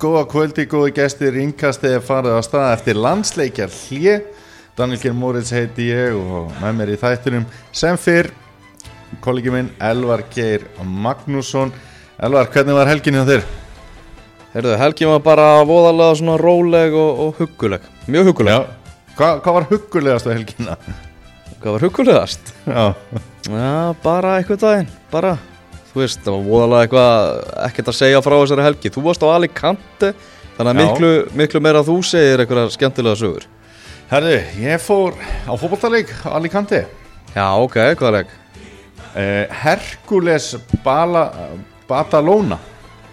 góða kvöldi, góði gestir, innkastið er farið á stað eftir landsleikjar hlje. Daniel Geir Moritz heiti ég og með mér í þættunum sem fyrr, kollegi minn Elvar Geir Magnússon. Elvar, hvernig var helginni á þér? Heyrðu, helgin var bara voðalega svona róleg og, og hugguleg Mjög hugguleg Hva, hvað var huggulegast á helginna? Hvað var huggulegast? Já, Já, bara eitthvað daginn Bara, þú veist, það var voðalega eitthvað ekkert að segja frá þessari helgi Þú varst á Alicante Þannig að miklu, miklu meira þú segir eitthvað skemmtilega sögur herðu, ég fór á fótballtaleik á Alicante. Já, ok, hvað er ekki? Uh, Hercules Bala, Badalona.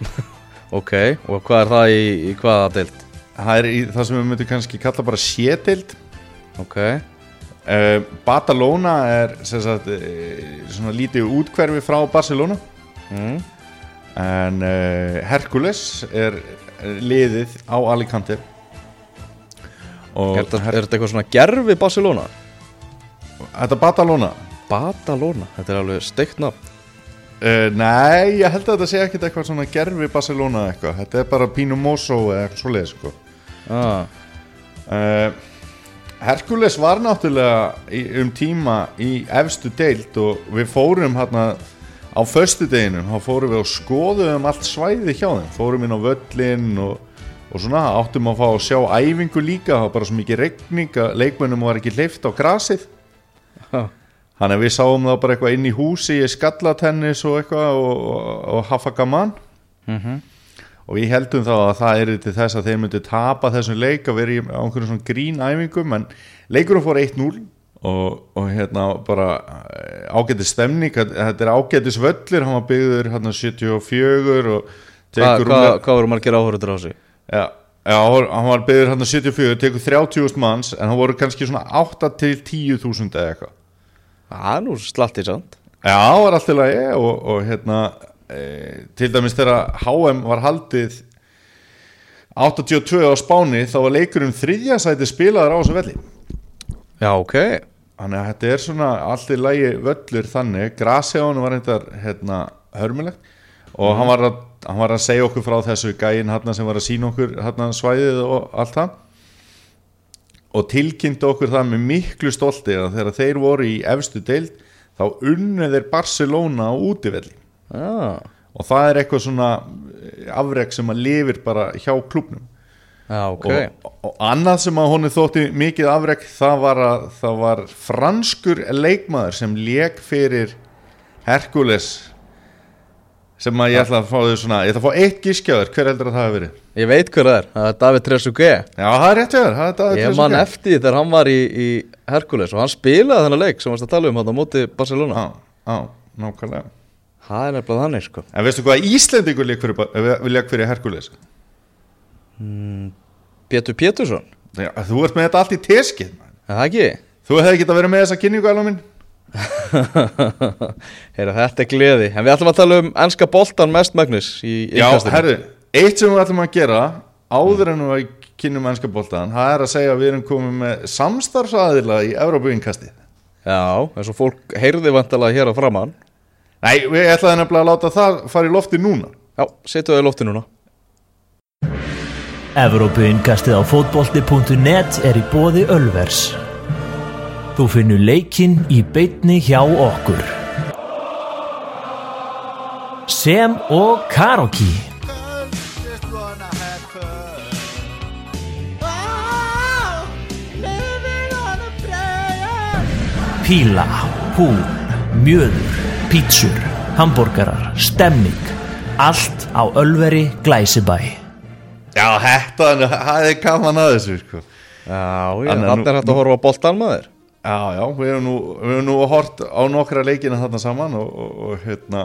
Ok, og hvað er það í, í hvaða deild? Það er í, það sem við myndum kannski kalla bara sétild. Ok, Uh, Badalona er sagt, uh, svona lítið útkverfi frá Barcelona mm. en uh, Hercules er er liðið á Alicante og er, þetta, er eitthvað svona gerfi Barcelona? þetta Badalona Badalona, þetta er alveg steikt nafn uh, nei, ég held að þetta sé ekkert eitthvað svona gerfi Barcelona eitthvað, þetta er bara Pino Mosso eða eitthvað svo leið sko. ah. uh, Hercules var náttúrulega í, um tíma í efstu deild og við fórum hérna á föstu deginum, þá fórum við og skoðum allt svæði hjá þeim, fórum inn á völlin og, og svona áttum að fá að sjá æfingu líka, það var bara svo mikið regning að leikmönnum var ekki hleyft á grasið. Ha. þannig að við sáum það bara eitthvað inn í húsi í skallatennis og eitthvað og, og, og hafa gaman. Mm og við heldum þá að það er til þess að þeir myndu tapa þessum leik að vera í á einhverjum svona grín æfingum en leikurum fór 1-0 og, og hérna bara eh, ágætis stemning, þetta er ágætis völlir hann var byggður hérna 74 og Hvað tekur hva, rúmlega- hva voru margir áhörður á sig? já, já, hann var byggður hérna 74 tekur 30.000 manns en hann voru kannski svona 8 til 10.000 eða eitthvað. Það er nú slatti samt. Já, það var allt í lagi og, og hérna til dæmis þegar HM var haldið 82 á Spáni þá var leikurinn þriðja sæti spilaður á þessu velli. Já, ok. Þannig að þetta er svona allt í lagi völlur þannig, hann var þetta hérna hörmulegt. Og hann, var að, hann var að segja okkur frá þessu gæin hérna sem var að sína okkur hérna svæðið og allt það. Og tilkynnti okkur það með miklu stolti að þegar þeir voru í efstu deild þá unnu þeir Barcelona á útivelli ah. og það er eitthvað svona afreg sem að lifir bara hjá klubnum Já, ok. Og, og annað sem að honi þótti mikið afreg það var að það var franskur leikmaður sem leik fyrir Herkules sem að ég ætla að fá þau svona ég ætla að fá eitt gískjaður, hver heldur að það hafi verið? Ég veit hver það er, það er David Trezeguet. Já það er rétt hjá þér. Það er David Ég Trezeguet. man eftir þegar hann var í, í Hercules og hann spilaði þennan leik sem varst að tala um hann á móti Barcelona. Já, já, nákvæmlega Það er nefnilega þannig sko. En veistu hvað fyrir, eh, leik fyrir Herkules Pétur Pétursson, Já, þú ert með þetta allt í teskið það ekki? þú hefði getað verið með þessa kynningu alveg minn. Heyra, þetta er gleði. En við ætlum að tala um ennska boltan mest Magnus í Já, herru, eitt sem við ætlum að gera áður en við kynum mennska boltan það er að segja að við erum komið með samstarfsaðila í Európa innkasti Já, eins og fólk heyrði vantalega hér á framann Nei, við ætlaðum nefnilega að láta það fara í lofti núna Já, setju það í lofti núna Evrópuinkastið á fótbolti.net er í bóði Ölvers. Þú finnur leikinn í beitni hjá okkur. Sem og Karoki. Píla, hú, mjöður, pítsur, hambúrgarar, stemning. Allt á Ölveri Glæsibæ. Já, þetta, það er gaman að þessu sko. Já, já, Þannig að þannig nú- er hægt að horfa á boltan maður Já, já, við hefum nú, við hefum nú hort á nokkra leikina þarna saman og, og, og hérna,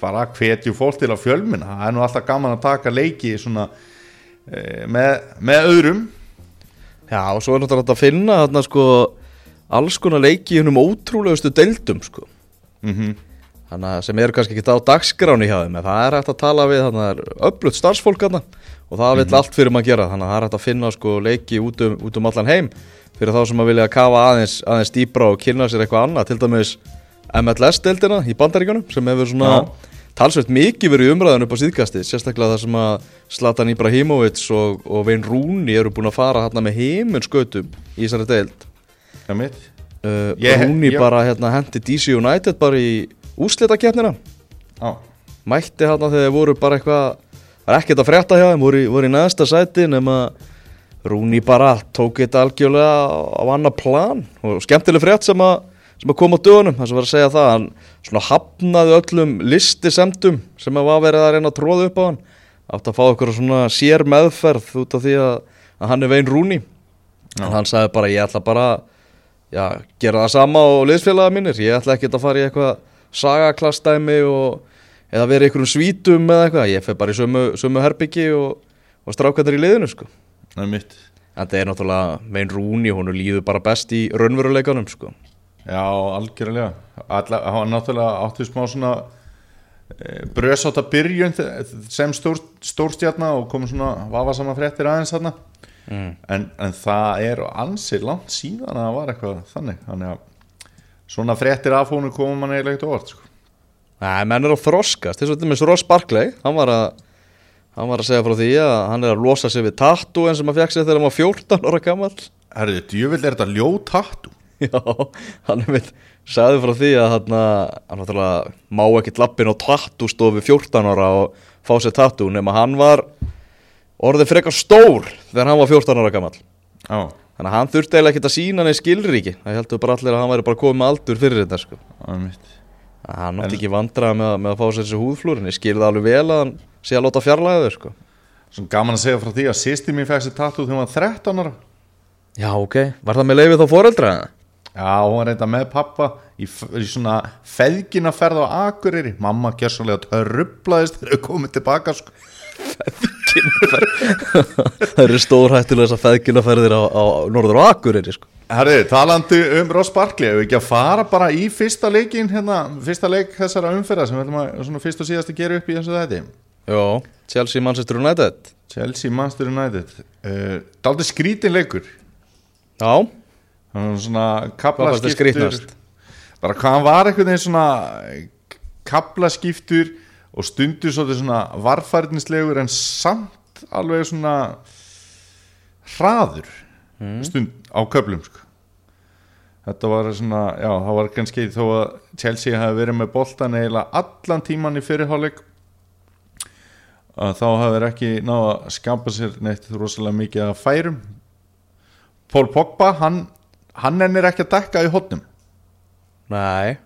bara hvetju fólk til að fjölmina, það er nú alltaf gaman að taka leiki svona e, með, með öðrum Já, og svo er náttúrulega að finna þarna sko alls konar leiki í hennum ótrúlegustu deildum sko mm Þannig sem eru kannski ekki á dagskráni hjá þeim en það er hægt að tala við þannig að það er öflugt starfsfólk og það vill allt fyrir maður gera þannig að það er hægt að finna sko leiki út um, út um allan heim fyrir þá sem að vilja kafa aðeins, aðeins dýbra og kynna sér eitthvað annað til dæmis MLS-deildina í bandaríkjunum sem hefur svona Já. talsveit mikið verið umræðan upp á síðkastið sérstaklega það sem að Zlatan Ibrahimovic og, og Vein Rúni eru búin að fara hérna með heiminskautum í þessari deild. Uh, Ég- Rúni ég- bara hérna hendi DC United bara í úslitakeppnina Já, mætti hérna þegar þeir voru bara eitthvað það er ekkert að frétta hjá þeim, voru, voru í neðsta sæti nema Rúni bara tók þetta algjörlega á annar plan. Og skemmtileg frétt sem að sem að koma á dögunum, það sem var að segja það hann svona hafnaði öllum listisemdum sem að var verið að reyna að tróða upp á hann. Átt að fá okkur svona sér meðferð út af því að, að hann er veginn Rúni. En hann sagði bara ég ætla bara já, gera það sama á liðsfélaga mínir. Ég ætla ekki að fara í eitthvað sagaklastæmi og eða vera í einhverjum svítum eða eitthvað, ég fer bara í sömu, sömu herbyggi og, og strákvættar í liðinu sko. það er mitt en það er náttúrulega megin Rúni, hún líður bara best í raunveruleikanum sko. Já, algjörlega hann náttúrulega átti smá svona e, brösáta byrjun sem stór, stórstjarna og kom svona vafasama fréttir aðeins þarna mm. en, en það er ansi langt síðan að það var eitthvað þannig þannig að svona fréttir af húnu komum mann eiginlega ekkert óvart sko. Nei, menn er að þroskast, þess að þetta með Ross Barkley hann var að hann var að segja frá því að hann er að losa sig við tattoo en sem að fekk sig þegar hann var 14 ára gammal Herðu, djövill er þetta ljótattu Já, hann er mitt sagði frá því að hann, hann náttúrulega má ekkert lappin á tattoo stofu 14 ára og fá sér tattoo nema hann var orðið frekar stór þegar hann var 14 ára gammal Já, þannig að hann þurfti eiginlega ekkert að sína hann í skilríki það heldur bara allir að hann væri bara komið með aldur fyrir þetta sko. hann nátti ekki vandrað með, með að fá sér þessi húðflúrin ég skilði alveg vel að hann sé að láta fjarlæða þau sko. Svona gaman að segja frá því að sýsti mín fekk sér tattu þegar hún var 13 ára Já, ok, var það með leifið þá foreldra? Já, hún var reynda með pappa í, í svona feðgina ferð á Akureyri Mamma gjörsanlega törrublaðist þegar þau komið tilbaka sko. það eru stórhættilega þess að feðgjunaferðir á, á Norður og Akureyri sko. Herri, talandi um Ross Barkley Ef við ekki að fara bara í fyrsta leikin hérna, fyrsta leik þessara umferða sem við ætlum að svona fyrst og síðast að gera upp í þessu þetta Jó, Chelsea Manchester United. Chelsea Master United. Uh, Daldi skrítin leikur. Já, svona skrýtnast? bara hvað hann var veginn svona kaplaskiptur og stundur svona varfærdinslegur en samt alveg svona hraður stund á köflum sko. þetta var svona já, það var kannski þó að Chelsea hafi verið með boltan eiginlega allan tíman í fyrirháleik að þá hafi þeir ekki náða að skapa sér neitt rosalega mikið að færum. Pól Pogba, hann hann ennir ekki að dekka í hotnum nei,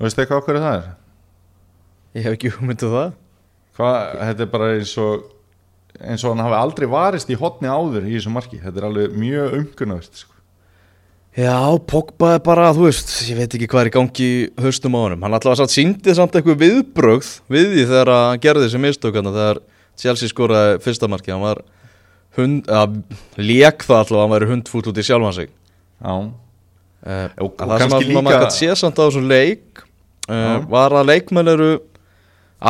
veistu eitthvað okkur það er? ég hef ekki hugmynduð það Hvað, þetta er bara eins og eins og hann hafi aldrei varist í hotni áður í þessu marki, þetta er alveg mjög umkunnavert sko. Já, Pogba er bara, þú veist, ég veit ekki hvað er í gangi í haustum á honum. Hann allavega satt síndið samt eitthvað viðbrögð við því þegar hann gerði þessi mistökana þegar Chelsea skoraði fyrsta marki Hann var hund, að lék það allavega, hann væri hundfúll út í sjálfan sig. Já, Uh, Og- og það sem kannski að líka... maður líka- gæti sé samt á þessum leik uh, var að leikmenn eru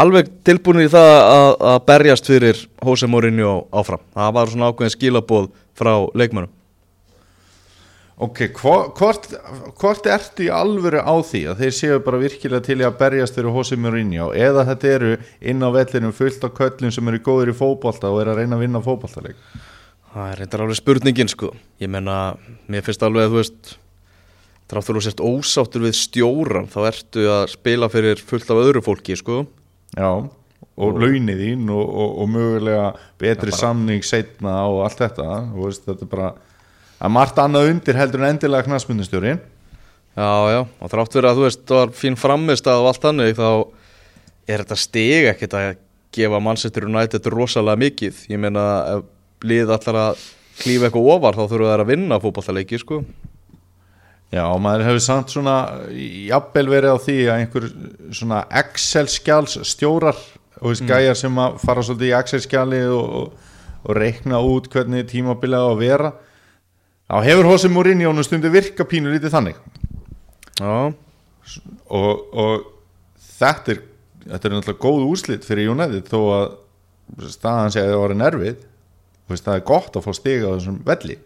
alveg tilbúinir í það að, að berjast fyrir Jose Mourinho áfram. Það var svona ákveðin skilabóð frá leikmennum ok, hvo- hvort hvort ertu í alvöru á því að þeir séu bara virkilega til í að berjast fyrir Jose Mourinho eða þetta eru inn á vellinum fullt af köllum sem eru góður í fótbolta og eru að reyna að vinna fótboltaleik? Það er reyndar alveg spurningin sko. Ég menna, mér finnst alveg að þú veist þráttur þú sért ósáttur við stjóran þá ertu að spila fyrir fullt af öðru fólki sko Já, og launið þín og, og, og mögulega betri samning setna og allt þetta og veist, þetta er bara að margt annað undir heldur en endilega knastmyndistjórin Já, já, og þrátt fyrir að þú veist það var fín framist og allt þannig þá er þetta stig ekkert að gefa Manchester United rosalega mikið. Ég meina lið allar að klífa eitthvað ofar þá þurfa þær að vinna fótballtaleiki sko Já, og maður hefur samt svona jafnvel verið á því að einhver svona Excel-skjáls stjórar og veist gæjar sem að fara svolítið í Excel-skjali og, og, og reikna út hvernig tímabilið á að vera þá hefur Hossi Mourinho nú stundu virka pínu lítið þannig. Já, og, og þetta er þetta er náttúrulega góð úrslit fyrir United þó að staðan sé að það var nervið veist, það er gott að fá stiga á þessum velli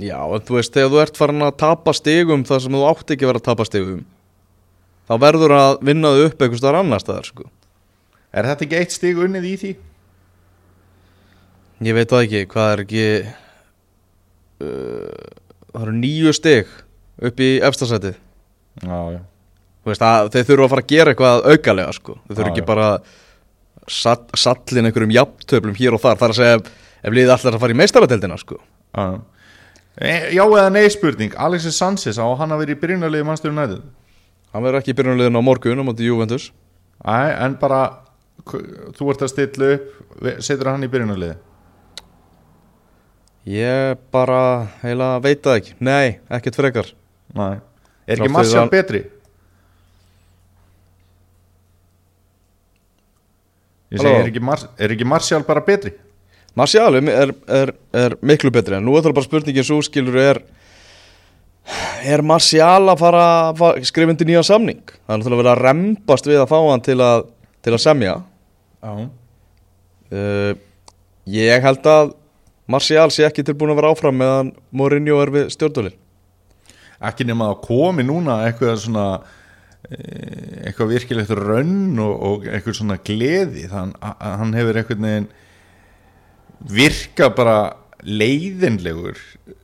já, en þú veist þegar þú ert farin að tapa stigum þar sem þú átt ekki að vera að tapa stigum þá verður að vinna þau upp einhvers staðar annar staðar sko. Er þetta ekki eitt stig unnið í því? Ég veit það ekki, hvað er ekki uh, Það eru nýju stig upp í efstasætið Já, já Þú veist, að, Þeir þurfa að fara að gera eitthvað aukalega sko. Þeir þurfa Já, ekki já. bara sall, sallin einhverjum jafntöflum hér og þar Það er að segja ef, liðið allar að fara í meistaradeldina sko. Já, E, já eða nei spurning. Alexis Sanchez á hann að vera í byrjunarliði mannstur United? Hann verður ekki í byrjunarliðin á morgun á móti Juventus. Æ, en bara þú ert að stilla upp setur hann í byrjunarliði Ég bara heila veit það ekki. Nei, ekkert frekar. Nei. Er ekki Martial að- betri? Ég segi, er ekki, Mar er ekki Martial bara betri? Martial er, er, er, miklu betri en nú er það bara spurningin svo skilur er er Martial að fara að skrifa undir nýja samning? Það er náttúrulega verið að rembast við að fá hann til að, til að semja. Já. Uh, ég held að Martial sé ekki tilbúin að vera áfram meðan Mourinho er við stjórnvölin Ekki nema að komi núna eitthvað svona eh, eitthvað virkilegt rönn og, og eitthvað svona gleði. Þannig að hann hefur einhvern veginn virka bara leiðinlegur.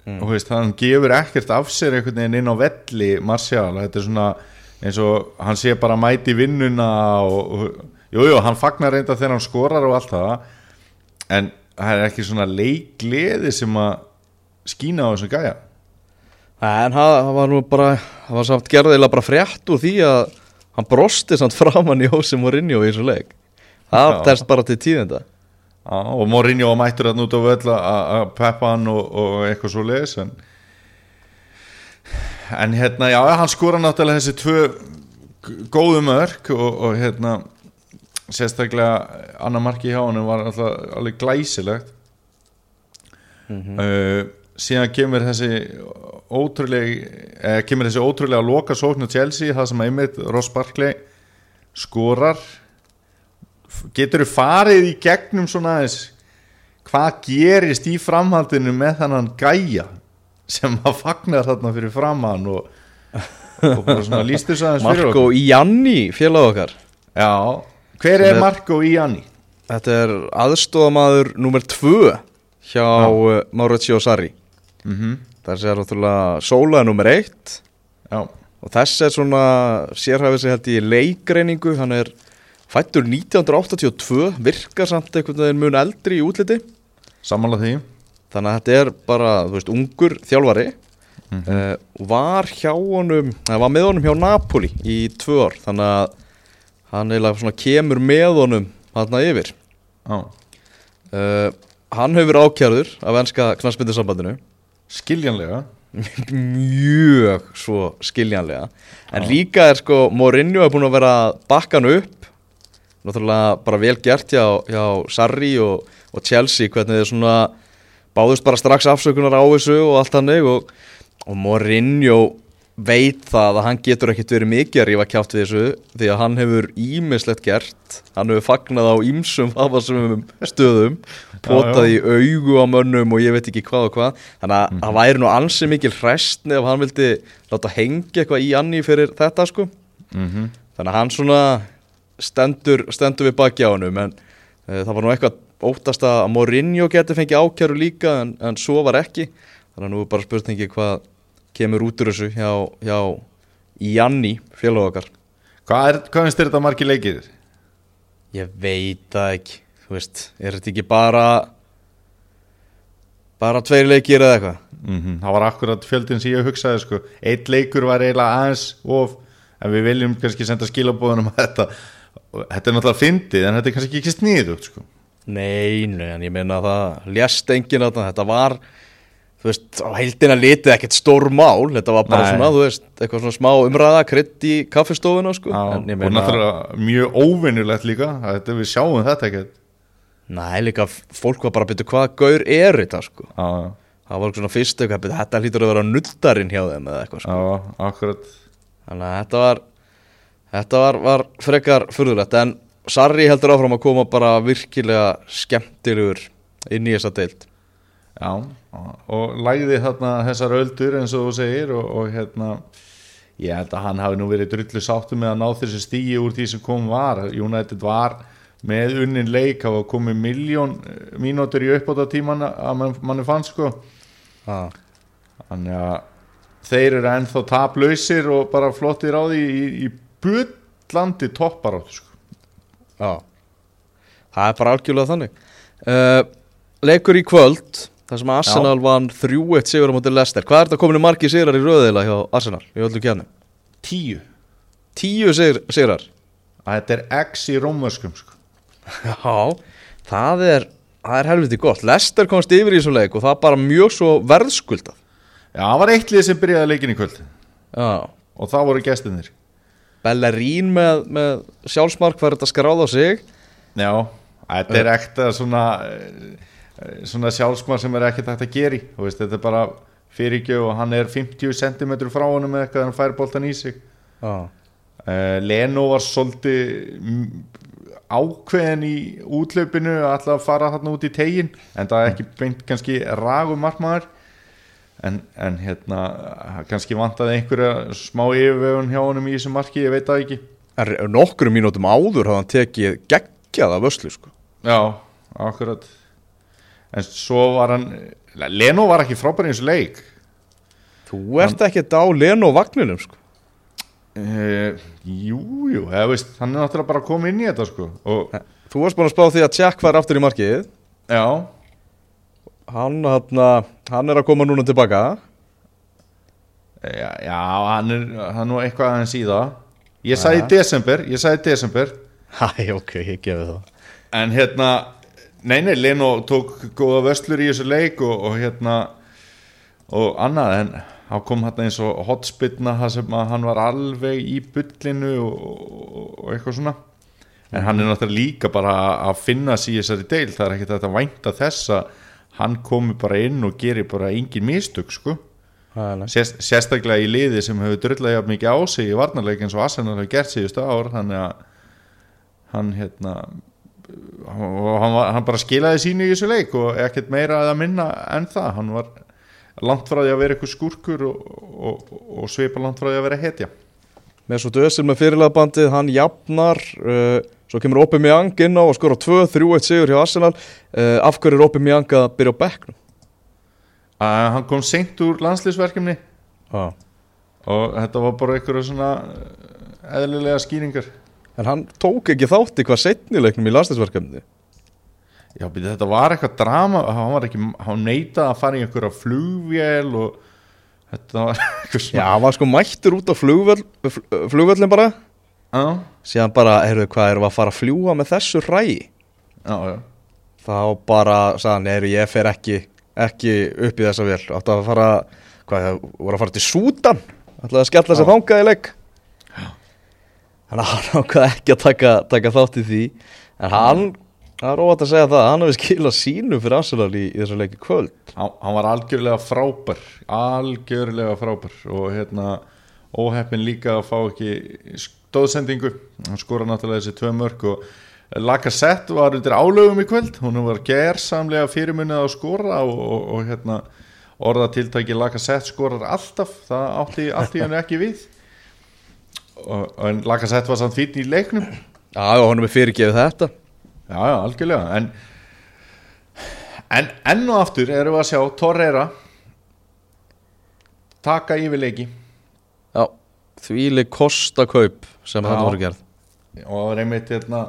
Mm. og veist, hann gefur ekkert af sér einhvern veginn inn á velli Martial, þetta er svona eins og hann sé bara mæti vinnuna og, og jújú, jú, hann fagnar reynda þegar hann skorar og allt það. En það er ekki svona leikgleði sem að skína á þessum gæja. En það var nú bara það var samt gerðilega bara frétt úr því að hann brosti samt framann í Jose Mourinho í þessu leik. Það test bara til tíðinda. Já, og Mourinho var mættur að út á völl að- peppa hann og, og eitthvað svo leiðis en, en hérna, já, hann skora náttúrulega þessi tvö góðu mörk og, og hérna sérstaklega annar marki hjá hann var alltaf alveg glæsilegt. Uh, síðan kemur þessi ótrúlega eða kemur þessi ótrúlega loka sóknu Chelsea, það sem einmitt Ross Barkley skorar getur þú farið í gegnum svona aðeins hvað gerist í framhaldinu með þannan gæja sem að fagnar þarna fyrir framann og, og bara svona líst þess aðeins fyrir Marko Ianni félag okkar. Já, hver Sem er er- Marko Ianni? Þetta er aðstofamaður nummer tvö hjá uh, Mauricio Sarri. Mm Það er sér náttúrulega Sóla er nummer eitt. Já, og þess er svona sérhæfið sig held ég í leikreiningu hann er fættur 1982 virkar samt einhvern veginn mun eldri í útliti. Sammála því. Þannig að þetta er bara, þú veist, ungur þjálfari. Uh, og var hjá honum, það var með honum hjá Napoli í tvö ár, þannig að hann eiginlega svona kemur með honum þarna yfir. Já. uh, hann hefur ákjærður af enska knarsmyndisambandinu skiljanlega. Mjög svo skiljanlega. En líka er sko Mourinho er búin að vera að bakka hann upp náttúrulega bara vel gert hjá, hjá Sarri og, og Chelsea hvernig þeir svona báðust bara strax afsökunar á þessu og allt hannig og, og Mourinho veit það að hann getur ekkert verið mikið að rífa kjátt við þessu því að hann hefur ímislegt gert. Hann hefur fagnað á ímsum stöðum potað í augu á mönnum og ég veit ekki hvað og hvað. Þannig að það væri nú ansi mikil hræstni ef hann vildi láta hengja eitthvað í Anni fyrir þetta sko. Mm þannig að hann svona stendur, stendur við baki á honum en e, það var nú eitthvað óttast að Mourinho geti fengið ákjæru líka en, en svo var ekki þannig að nú er bara spurningi hvað kemur út úr þessu hjá, hjá Janni félag okkar hvað, er, hvað finnst þér þetta margir leikir? ég veit það ekki þú veist, er þetta ekki bara bara tveir leikir eða eitthvað Mm það var akkurat fjöldin sem ég hugsaði sko. eitt leikur var eiginlega aðeins of en við viljum kannski senda skilabóðunum að þetta þetta er náttúrulega fyndið en þetta er kannski ekki sniðugt sko. Nei, nei, en ég meina að það lést enginn að þetta var þú veist, á heildina litið ekkert stór mál, þetta var bara Nei. svona, þú veist eitthvað svona smá umræða, krydd í kaffestofuna sko, Já, en ég og meina náttúrulega mjög óvinnulegt líka þetta, við sjáum þetta ekkert. Nei, líka fólk var bara að byrja hvað gaur er þetta sko, já, það var svona fyrst eitthvað, þetta hlýtur að vera nuddarinn hjá þeim eða eitthvað sko, já, akkurat. Þannig að þetta var þetta var, var frekar furðulegt, en Sarri heldur áfram að koma bara virkilega skemmtilegur inn í þessa deild. Já, og læði þarna þessar öldur eins og þú segir og, og hérna ég held að hann hafi nú verið drullu sáttu með að ná þessu stíi úr því sem kom var. United var með unnin leik hafa komið miljón mínútur í uppbóta tíman að mann, manni fann sko. Þannig að þeir eru ennþá taplausir og bara flottir á því í, í bullandi toppar sko. já. Það er bara algjörlega þannig. Uh, Leikur í kvöld þar sem Arsenal vann 3-1 sigur á móti Leicester. Hvað er þetta komin í margi sigrar í röðila hjá Arsenal í öllu kjærnum? tíu. Tíu sig, sigrar. Þetta er X í rómöskum sko. Já, það er, það er helviti gott. Leicester komst yfir í þessu leik og það bara mjög svo verðskuldað. Já, það var eitt lið sem byrjaði leikin í kvöld. Já. Og það voru gestinir Bellerín með, með sjálfsmark var þetta skráð á sig. Já, þetta er ekta svona, eh, svona sjálfsmar sem er ekkert hægt að gera í. Veist, þetta er bara fyrirgjöf og hann er 50 cm frá honum með eitthvað en hann fær boltan í sig. Já. Uh, Leno var svolítið ákveðin í útlaupinu að alltaf fara þarna út í tegin en það er ekki beint kannski ragum markmaður en, en hérna kannski vantaði einhverja smá yfirvegun hjá honum í þessu marki, ég veit það ekki. En nokkrum mínútum áður hafði hann tekið geggjað af vöslu sko. Já, akkurat. En svo var hann Leno var ekki frábær í þessu leik. Þú ert ekkert á Leno vagninum sko. Uh, Jú, jú, eða veist Hann er náttúrulega bara að koma inn í þetta sko Og Þú varst búin að spá því að Jack var aftur í markið. Já, Hann, hann, hann er að koma núna tilbaka. Já, já hann er hann er nú eitthvað aðeins í það. Ég sagði Ja. desember, ég sagði desember. Hæ, ok, ég gefi það. En hérna Nei, nei, Leno tók góða vöslur í þessu leik og, og hérna og annað en hann kom hérna eins og hotspillna það sem að hann var alveg í bullinu og, og, og eitthvað svona. En hann er náttúrulega líka bara að finna sér í þessari deil, það er ekkert að vænta þess að hann komi bara inn og geri bara engin mistök sko. Sérst, sérstaklega í liði sem hefur drullega jafn mikið á sig í varnarleik eins og Arsenal hefur gert síðustu ár þannig að hann hérna hann, var, hann bara skilaði sínu í þessu leik og ekkert meira að minna en það. Hann var langt frá því að vera eitthvað skúrkur og, og, og svipa langt frá því að vera hetja. Með svo döðsil með fyrirlagbandið, hann jafnar uh, Svo kemur Ópi Mjang inn á og skora 2-3-1 sigur hjá Arsenal. Uh, Af hverju er Ópi Mjang að byrja á bekknum? að hann kom seint úr landslýsverkefni Já. Og þetta var bara eitthvað svona eh, eðlilega skýringar. En hann tók ekki þátt í hvað setnileiknum í landslæsverkefni Já, byrju, þetta var eitthvað drama. Hann var ekki, hann neitaði að fara í einhverja flugvél og þetta var eitthvað Já, svona hann var sko mættur út á flugvöll, fl- flugvöllin bara já, Síðan bara, heyrðu, hvað erum við að fara að fljúa með þessu ræi? já, já. Þá bara, sagðan, heyrðu, ég fer ekki, ekki upp í þessa vél. Áttu að fara, hvað, voru að fara til Súdan? Ætlaði að skella sér þangað í leik? Þannig að hann ákvað ekki að taka, taka þátt í því. En hann, það er óvægt að segja það Hann hefði skilað sínu fyrir Arsenal í, í þessu leiki kvöld. Hann, hann var algjörlega frábær algjörlega frábær og hérna óheppin líka að fá ekki stóðsendingu. Hann skora náttúrulega þessi tvö mörg og Lacazette var undir álögum í kvöld. Hún var gersamlega fyrirmunnið að skora og, og, og hérna orðatiltæki Lacazette skorar alltaf. Það átti, átti hann ekki við. Og, en Lacazette var samt fínn í leiknum. Já, og hann er fyrirgefið þetta. Já, já, algjörlega. En, en enn og aftur erum við að sjá Torreira taka yfir leiki Já, þvíli kostakaup sem þetta voru gerð. Og reymit hérna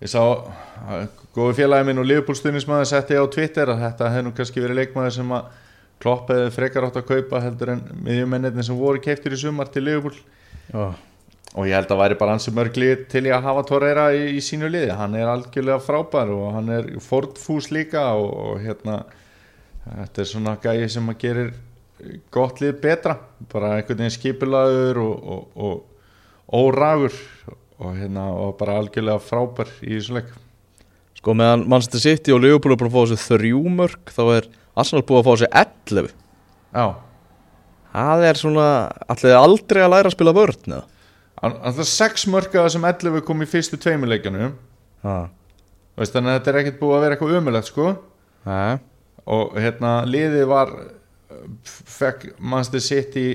ég sá að góði félagi minn og Liverpool-stunismæður setti á Twitter að þetta hefði nú kannski verið leikmaður sem að Klopp hefði frekar átt að kaupa heldur en miðjumennirni sem voru keiftir í sumar til Liverpool. Já, og ég held að væri bara ansi mörgli til í að hafa Torreira í, í sínu liði. Hann er algjörlega frábær og hann er fordfús líka og, og hérna þetta er svona gæi sem að gerir gott lið betra bara einhvern veginn skipulaður og, og, og óragur og hérna og bara algjörlega frábær í þessu leik. Sko meðan Manchester City og Liverpool er búin að fá þessu þrjú mörg þá er Arsenal búin að fá þessu 11 Já, Það er svona, allir aldrei að læra að spila vörn eða? alltaf sex mörkaða sem 11 kom í fyrstu tveimuleikjanum þannig að þetta er ekkert búið að vera eitthvað ömulegt sko. Nei. og hérna liðið var fekk Manchester City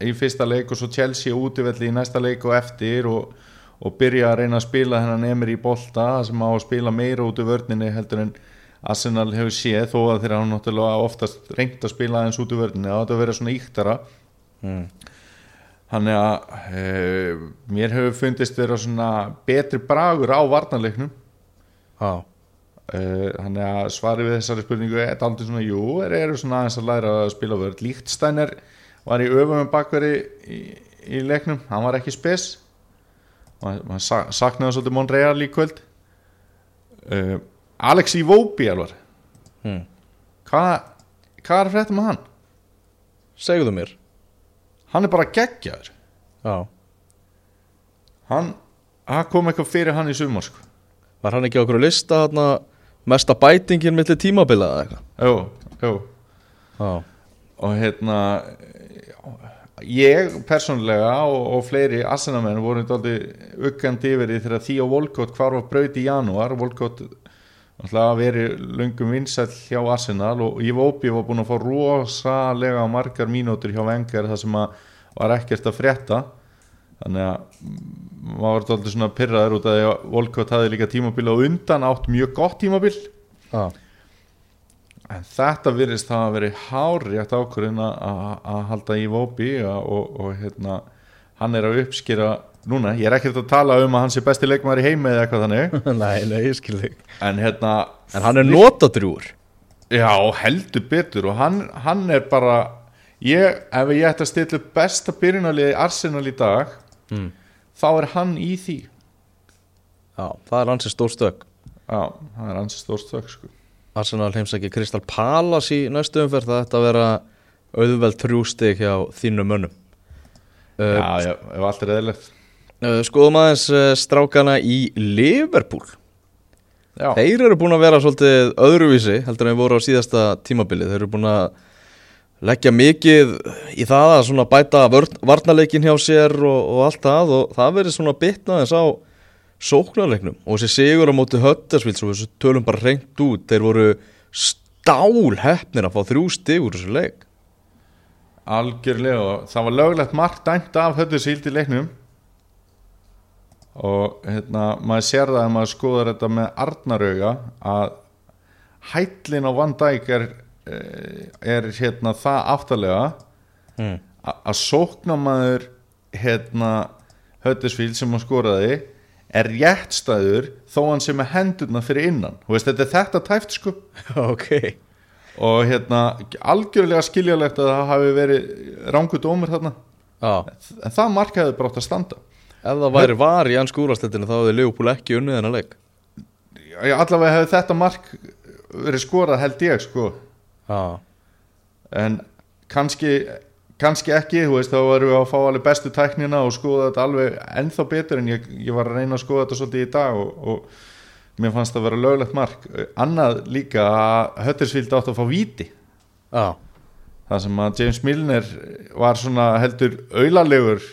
í fyrsta leik og svo Chelsea útivelli í næsta leik og eftir og, og byrja að reyna að spila hennan Emir í bolta sem á að spila meira út í vörninni heldur en Arsenal hefur séð þó að þeirra hann náttúrulega oftast reynt að spila aðeins út í vörninni átt að vera svona íktara mm. Þannig að e, mér hefur fundist vera svona betri bragur á varnarleiknum. Já, Þannig að svari við þessari spurningu er aldrei svona, jú, er, eru svona aðeins að læra að spila vörð. Líktsteiner var í öfum bakveri í, í leiknum, hann var ekki spes. Og hann sa saknaði svolítið Monreal í kvöld. E, Alex Iwobi alvar mm. hvað, hvað er fréttum með hann? segðu mér. Hann er bara geggjaður. Já, hann, hann kom eitthvað fyrir hann í sumar sko. var hann ekki á okkur lista þarna mesta bætingin milli tímabila eða eitthvað? Jú, jú. Já, og hérna ég persónulega og, og fleiri assenamenn voru þetta uggandi yfir því þegar því og Volkot hvar var braut í janúar. Volkot að veri löngum vinsæll hjá Arsenal og Iwobi var búin að fá rosalega margar mínútur hjá Vengar þar sem að var ekkert að frétta þannig að mm, maður var alltaf svona pyrraður út af því að Volkot hafði líka tímabil og undan átt mjög gott tímabil. Já, En þetta virðist það að veri hárétt ákvörðin að- halda í Vóbi og, og hérna, hann er að uppskýra núna, ég er ekkert að tala um að hann sé besti leikmaður í heimi eða eitthvað þannig. Nei, nei, ég skil þig. En hérna, En hann er notadrjúr já, heldur betur og hann, hann er bara ég, ef ég ætti að stilla besta byrjunarliði Arsenal í dag mm. þá er hann í því. Já, það er hans stór stök. Já, það er hans stórstökk sko. Arsenal heimsæki Kristal Palace í næstu umferð það ætti að vera auðveld þrjústig hjá þínu mönnum. Uh, já, já, ef allt eðlilegt. uh, Skoðum aðeins uh, strákana í Liverpool. Já, Þeir eru búin að vera svolítið öðruvísi heldur en þeir voru á síðasta tímabili Þeir eru búin að leggja mikið í það að bæta varnarleikin hjá sér og, og allt það og það verið svona bitnaðins á sóknarleiknum. Og þessi sigur á móti höttasvíl svo þessu tölum bara reynd út þeir voru stál hefnir að fá þrjú stig úr þessu leik. Algjörlega og það var löglegt margt dæmt af höfðu síld í leiknum. Og hérna maður sér það að maður skoðar þetta með arnarauga að hællin á Van Dijk er, er hérna það aftalega mm. að sókna maður hérna Höttisvíl sem hann skoraði er réttstæður þó hann sem er hendurna fyrir innan. Veist, þetta er þetta tæft sko. Ok. Og hérna algjörlega skiljalegt að það hafi verið rángu dómur þarna. Já, en það mark hefði brátt að standa. Ef það væri var í hans skúrastættinu þá hefði Leopold ekki unnið þennan leik. Allavega hefði þetta mark verið skorað held ég sko Já, en kannski, kannski ekki þú veist þá varum við að fá alveg bestu tæknina og skoða þetta alveg ennþá betur en ég, ég var að reyna að skoða þetta svolítið í dag og, og mér fannst það vera löglegt mark. Annað líka að Höttersvíld átt að fá víti. Já, það sem að James Milner var svona heldur auðlarlegur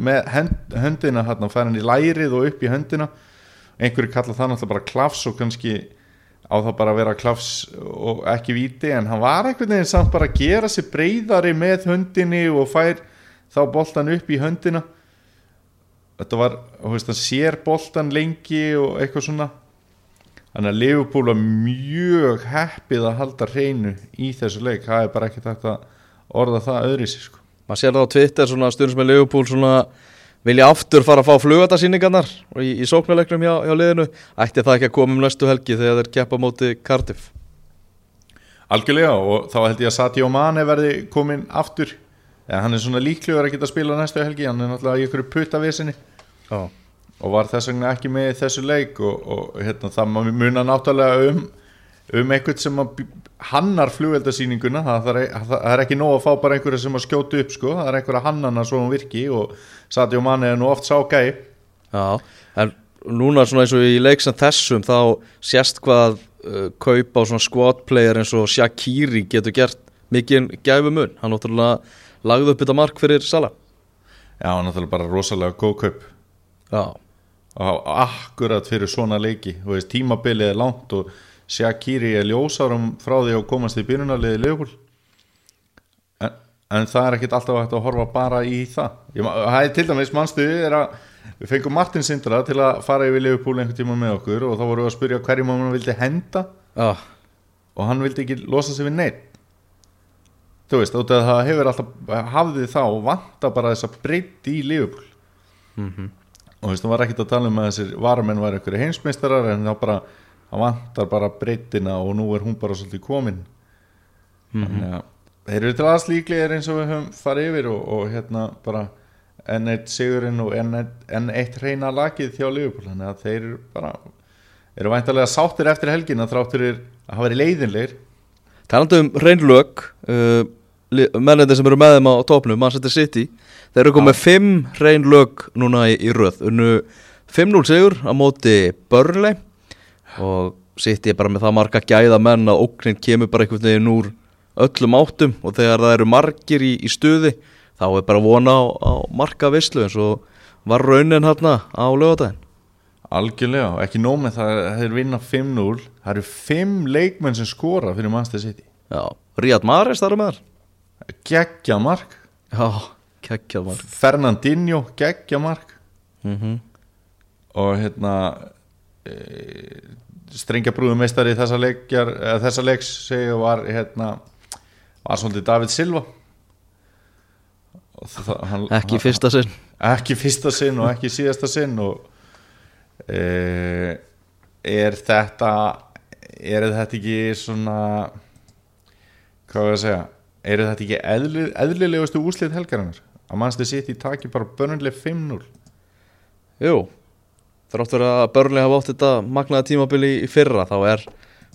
með höndina hann og færa hann í lærið og upp í höndina. Einhverju kalla það náttúrulega bara klafs og kannski á það bara að vera klafs og ekki víti en hann var einhvern veginn samt bara að gera sig breyðari með höndinni og fær þá boltan upp í höndina. Þetta var, þú veist, hann sér boltan lengi og eitthvað svona. Þannig að Liverpool var mjög heppið að halda hreinu í þessu leik, það er bara ekki þetta orða það öðri sér sko. Maður sér það á Twitter svona stundum sem er Leopold svona vilja aftur fara að fá flugatasýningarnar í, í sóknarleiknum hjá, hjá liðinu? Ætti það ekki að koma um næstu helgi þegar þeir keppa móti Cardiff? Algjörlega og þá held ég að Sadio Mane verði komin aftur. Eða hann er svona líklegur að geta að spila næstu helgi hann er náttúrulega í ykkur puttavesinni og var þess vegna ekki með þessu leik og, og hérna, það muna náttúrulega um um einhvern sem að hannar flugveldasýninguna það, það, er, er ekki nóg að fá bara einhverja sem að skjóta upp sko, það er einhverja hannana svo hún virki og Sadio Mane er nú oft sá gæi. Já, en núna svona eins og í leik sem þessum þá sést hvað uh, kaup á svona squad player eins og Shaqiri getur gert mikið gæfumun, hann náttúrulega lagði upp þetta mark fyrir Sala Já, náttúrulega bara rosalega góð kaup. Já, og akkurat fyrir svona leiki. Þú veist, tímabilið er langt og Shaqiri er ljósárum frá því að komast í byrjunarliði Leopold en, en það er ekkit alltaf hægt að horfa bara í það. Ég, er til dæmis mannstuði er að við fengum Martin Sindra til að fara yfir Liverpool einhvern tíma með okkur og þá vorum við að spyrja hverjum hann vildi henda. Já, og hann vildi ekki losa sig við neitt þú veist, það hefur alltaf hafði þá vanta bara þessa breytt í Liverpool. Og þú veist, það var ekkit að tala um að þessir varamenn var einhverju heimsmeistarar en þá bara, það vantar bara breyttina og nú er hún bara svolítið komin. Þannig að þeir eru til aðs líklegir eins og við höfum farið yfir og, og hérna bara enn eitt sigurinn og enn eitt, enn eitt reyna lagið þjá Liverpool. Þannig að þeir eru bara eru væntalega sáttir eftir helgina þráttur að hafa verið leiðinleir talandi um reynlög uh, mennandi sem eru með þeim á topnum Manchester City, þeir eru komið fimm reynlög núna í, í röð. Unnu 5-0 sigur á móti Burnley og City er bara með það marga gæða menn að óknin kemur bara einhvern veginn úr öllum áttum. Og þegar það eru margir í, í stuði þá er bara vona á, á marga vislu eins og var raunin hérna á lögadaginn algjörlega, ekki nóg með það þeir vinna 5-0 það eru 5 leikmenn sem skora fyrir Manchester City. Já, Ríad Mares þar er með þar geggja mark, Já, maður Fernandinho geggja mark. Mm og hérna strengjabrúðumeistari þessa eða þessa leiks segja var hérna var svolítið David Silva. Það, hann, Ekki fyrsta sinn. Ekki fyrsta sinn og ekki síðasta sinn og e, er þetta er þetta ekki svona hvað var að segja er þetta ekki eðli, eðlilegustu úslið helgarinnar? Að mannstu sitt í taki bara börnlega 5-0 Jú, þráttur að börnlega hafa átt þetta magnaða tímabili í fyrra þá er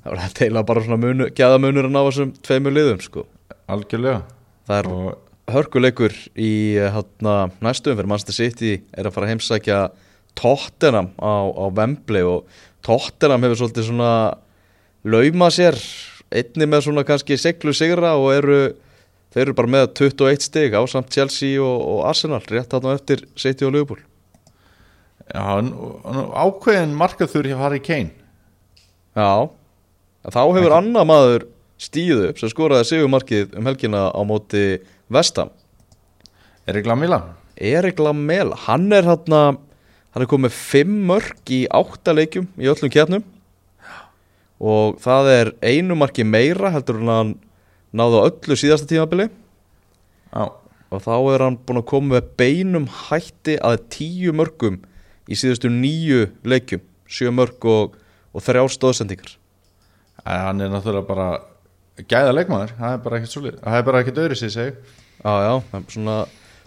það þetta eiginlega bara svona munu, gæða munur að ná þessum tveimur liðum sko. algjörlega Það er og hörkuleikur í hátna, næstum fyrir Manchester City er að fara að heimsækja Tottenham á, á Wembley og Tottenham hefur svolítið svona lauma sér einni með svona kannski seglu sigra og eru þeir eru bara með 21 stig á samt Chelsea og, og Arsenal rétt þarna eftir City og Liverpool ákveðin markaður hjá Harry Kane. Já, þá hefur annar maður stíðu upp sem skoraði sigumarkið um helgina á móti Vestam Erik Lamela. Erik Lamela, hann er hann hann er komið fimm mörg í átta leikjum í öllum kjarnum og það er einu marki meira heldur hann náði á öllu síðasta tímabili. Já, og þá er hann búin að koma með beinum hætti að tíu mörgum í síðustu nýju leikjum sjö mörg og, og þrjá stóðsendingar en hann er náttúrulega bara gæða leikmaður, það er bara ekkert svolítið það er bara ekkert öðru sér seg Já, já, það er svona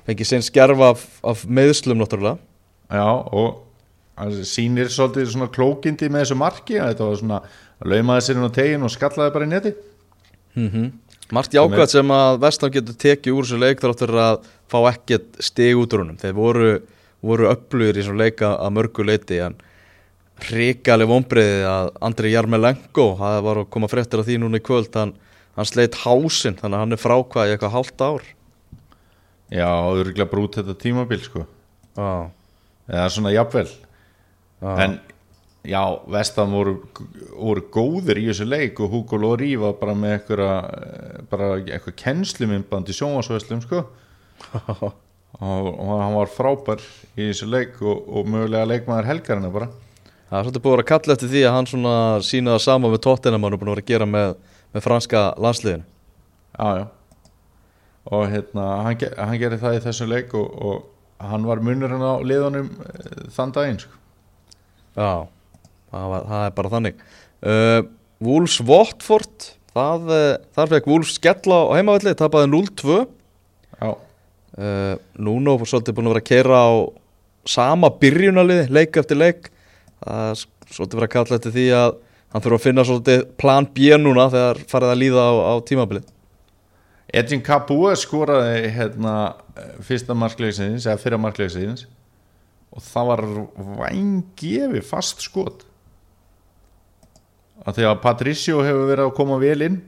fengið sinn skerfa af, af meðslum náttúrulega. Já, og sýnir svolítið svona klókindi með þessu marki þetta var svona, laumaði sér inn á tegin og skallaði bara í neti. Mm Margt jákvæmt sem að Vestam getur tekið úr þessu leik þáttur að fá ekkert stig út úr honum. Þeir voru, voru upplugir í svona leika að mörgu leiti en ríkali vonbreiði að Andri Jarmelenko það var að koma fréttir af því núna í kvöld hann, hann sleitt hásinn þannig að hann er frákvað í eitthvað hálft ár. Já, og örgulega brút þetta tímabil sko. Já, eða svona jafnvel. Já, en já, Vestam voru, voru góðir í þessu leik og Hugo Lóri var bara með eitthvað bara eitthvað kennslumimband í sjónvarsvöslum sko og, og hann var frábær í þessu leik og, og mögulega leikmaður helgarina bara. Það er svolítið búið að vera kall eftir því að hann svona sína það sama með tóttina hann er búin að vera að gera með, með franska landsliðinu. Já, já. Og hérna, hann, hann gerir það í þessum leik og, og hann var munurinn á liðunum eh, þann daginn sko. Já, það, var, það er bara þannig. Uh, Wolves Watford það, uh, þar fekk Wolves skella á heimavalli, tapaði 0-2 Já, uh, Nuno var svolítið búin að vera að keira á sama byrjunalið, leik eftir leik. Það er svolítið verið að kalla eftir því að hann þurfa að finna svolítið plan B núna þegar farið að líða á, á tímabilið. Edgin Kabua skoraði hérna, eh, fyrsta markleiksins eða fyrra markleiksins og það var vængefi fast skot. Að því að Patricio hefur verið að koma vel inn.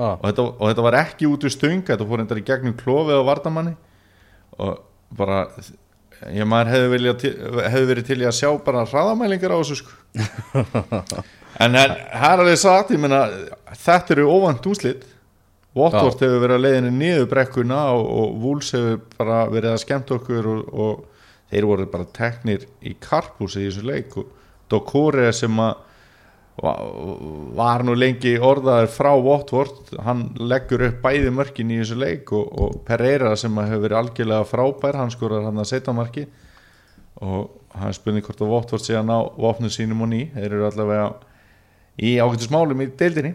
Ah. og þetta, og þetta var ekki út úr stöng þetta fór endar í gegnum klofið á vardamanni og bara ég maður hefði, vilja, hefði verið til að sjá bara hraðamælingar á þessu sko. en það er alveg sagt ég meina, þetta eru óvænt úslit Watford hefur verið að leiðinni niður brekkuna og, og Wolves hefur bara verið að skemmt okkur og, og þeir voru bara teknir í karpúsi í þessu leik. Og Dokore sem að var nú lengi orðaður frá Watford. Hann leggur upp bæði mörkin í þessu leik og, og Pereira sem hefur verið algjörlega frábær, hann skorar hann að setja marki. Og hann spurning hvort að Watford sé að ná vopnum sínum og ný, þeir eru allavega í ágættismálum í deildinni.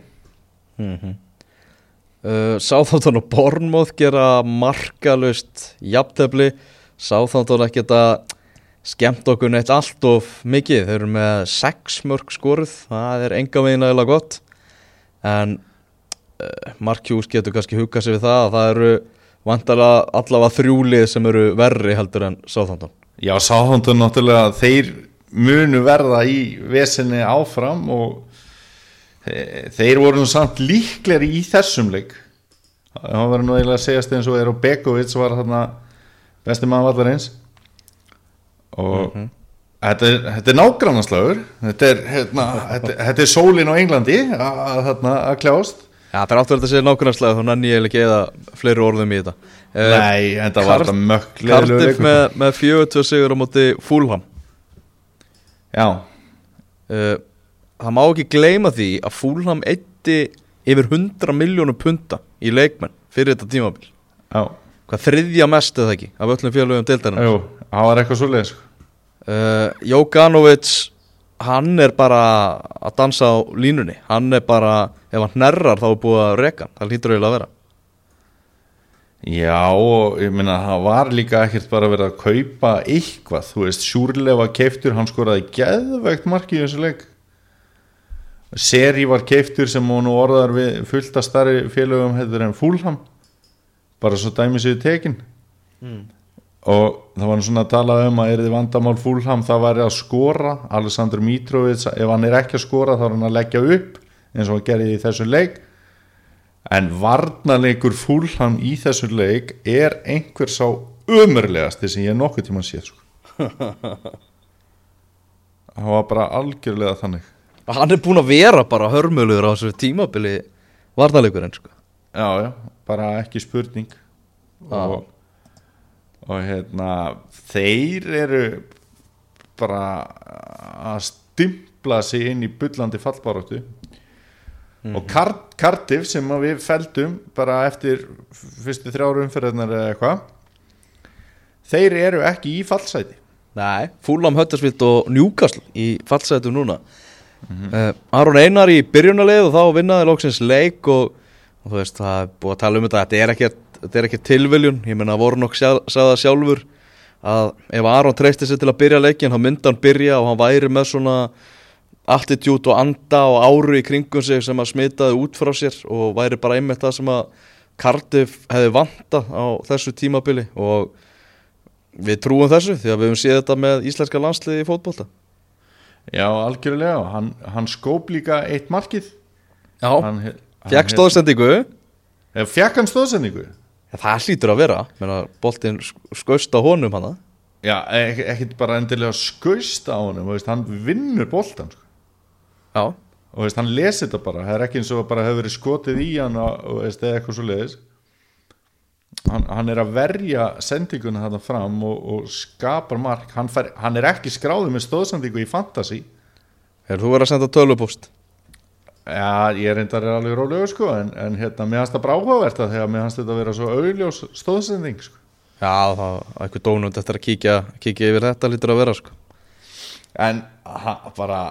Uh, Sáþántón og Bornmoð gera markalust jafntefli. Sáþántón ekki að skemmt okkur neitt allt of mikið. Þeir eru með sex mörg skoruð það er enga veginn aðeins gott. En uh, Markjús getur kannski hugað sér við það að það eru vantarlega allavega þrjúlið sem eru verri heldur en Sáþántón Já, Sáhundun náttúrulega þeir munu verða í vesinni áfram og þe- þeir voru nú samt líkleri í þessum leik. Það var nú eiginlega að segjast eins og er og Begovic var þarna besti maður vallar eins og þetta, er, þetta er nágrannarslagur þetta er, hérna, er sólin á Englandi að, að, að kljást. Já, það er átverðið að segja nákvæmlega þá nenni ég eiginlega ekki eða fleiri orðum í þetta. Uh, Nei, en það var þetta mökk Cardiff með, með 4-2 sigur á móti Fulham. Já, uh, það má ekki gleyma því að Fulham eitti yfir 100 miljónum punta í leikmenn fyrir þetta tímabil. Já, hvað þriðja mest eða ekki af öllum félögum deildarinnar. Jú, það var eitthvað svo leið sko. Uh, Jókanovic hann er bara að dansa á línunni. Hann er bara, ef hann hnerrar þá er búið að reka hann. það lítur eiginlega að vera. Já, og ég meina það var líka ekkert bara verið að kaupa eitthvað, þú veist, Sjúrleif var keiftur, hann skoraði geðveikt marki í þessu leik. Seri var keiftur sem hún orðar við fullt að starri félögum hefur en Fúlham bara svo dæmi sér tekin og það var svona að tala um að er þið vandamál Fúlham það væri að skora, Alessandr Mitrovic ef hann er ekki að skora þá er hann að leggja upp eins og hann gerði í þessu leik. En varnarleikur Fúlham í þessu leik er einhver sá umörlegasti sem ég nokkuð tíma séð sko. það var bara algjörlega þannig. Hann er búin að vera bara hörmöluður á þessu tímabili varnarleikurinn sko. já, já, bara ekki spurning. Og, og hérna þeir eru bara að stimpla sig inn í bullandi fallbaróttu og Card Cardiff sem að við feldum bara eftir fyrstu þrjáru umferðarnar eða eitthvað þeir eru ekki í fallsæti. Nei, Fúlam Höttersvilt og Newcastle í fallsætu núna. Uh, Aron Einar í byrjunarleið og þá vinnaði lóksins leik og, og þú veist, það er búið að tala um þetta þetta er ekkert, þetta er ekkert tilviljun ég menna sagði það sjálfur að ef Aron treysti sér til að byrja leikin þá myndi hann byrja og hann væri með svona attitút og anda og áru í kringum sig sem að smitaði út frá sér og væri bara einmitt það sem að Cardiff hefði vantað á þessu tímabili og við trúum þessu því að við höfum séð þetta með íslenska landsliði í fótbolta. Já, algjörlega, hann, hann skóp líka eitt markið. Já, fekk stóðsendingu fekk hann stóðsendingu ja, Það hlýtur að vera. Menna, boltinn skauðst á honum hana. Já, ek ekkert bara endilega skaust á honum, veist, hann vinnur boltan sko. Já, og veist, hann lesi þetta bara, það er ekki eins og bara hefur verið skotið í hann og, veist, eitthvað svo leiðis hann, hann er að verja sendinguna þarna fram og, og skapar mark. Hann, fær, hann er ekki skráður með stóðsendingu í fantasy. Er þú verið að senda tölvupúst Já, ég er reyndar alveg rólegur sko en, en hérna, mér hans það bráhugavert að þegar mér hans þetta að vera svo augljós stóðsending sko. Já, það er eitthvað dónund eftir að kíkja, kíkja yfir þetta hlýtur að vera sko. En ha, bara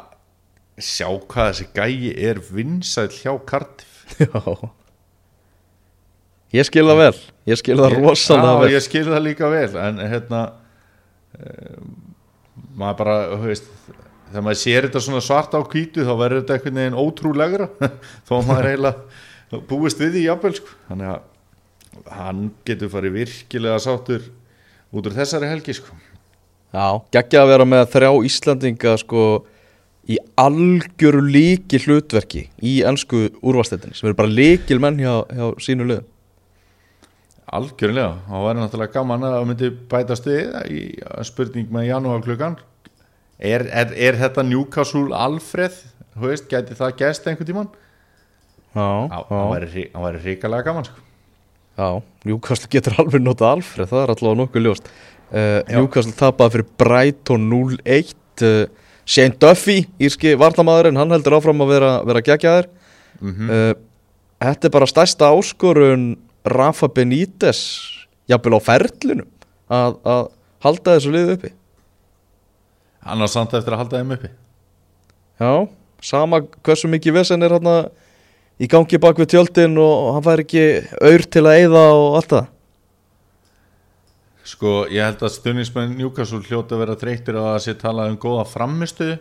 sjá hvað þessi gæi er vinsæll hjá Cardiff. Já. Ég skil það vel Ég skil það rosalega Já, vel. ég skil það líka vel en hérna um, maður bara, þú veist þegar maður sér þetta svona svart á hvítu þá verður þetta einhvern veginn ótrúlegra þó að maður eiginlega búist við því jafnvel sko. þannig að hann getur farið virkilega sáttur út úr þessari helgi sko. Já, geggja að vera með þrjá Íslandinga sko í algjöru líki hlutverki í ennsku úrvastetinni sem eru bara líkil menn hjá, hjá sínu liðum algjörlega, þá væri náttúrulega gaman að það myndi bætast við í spurning með janúar klukkan er, er, er þetta Newcastle Alfred, þú veist, gæti það gæst einhvern tíman? Hann væri, hrikalega gaman sko. já Newcastle getur alveg notað Alfred Það er allavega nokkuð ljóst uh. Newcastle tapaði fyrir Brighton 0-1 uh, Shane Duffy, írski varnamaðurinn Hann heldur áfram að vera, vera geggjaður mm uh, Þetta er bara stærsta áskorun Rafa Benítez Jafnvel á ferlinu að, að halda þessu liðu uppi hann á samt eftir að halda þeim uppi. Já, sama hversu mikið vesen er hann í gangi bak við tjöldin og hann fær ekki auður til að eyða og allt það. Sko ég held að stuðnismenn Newcastle hljóta að vera þreyttir á að sé talað um góða framistuðu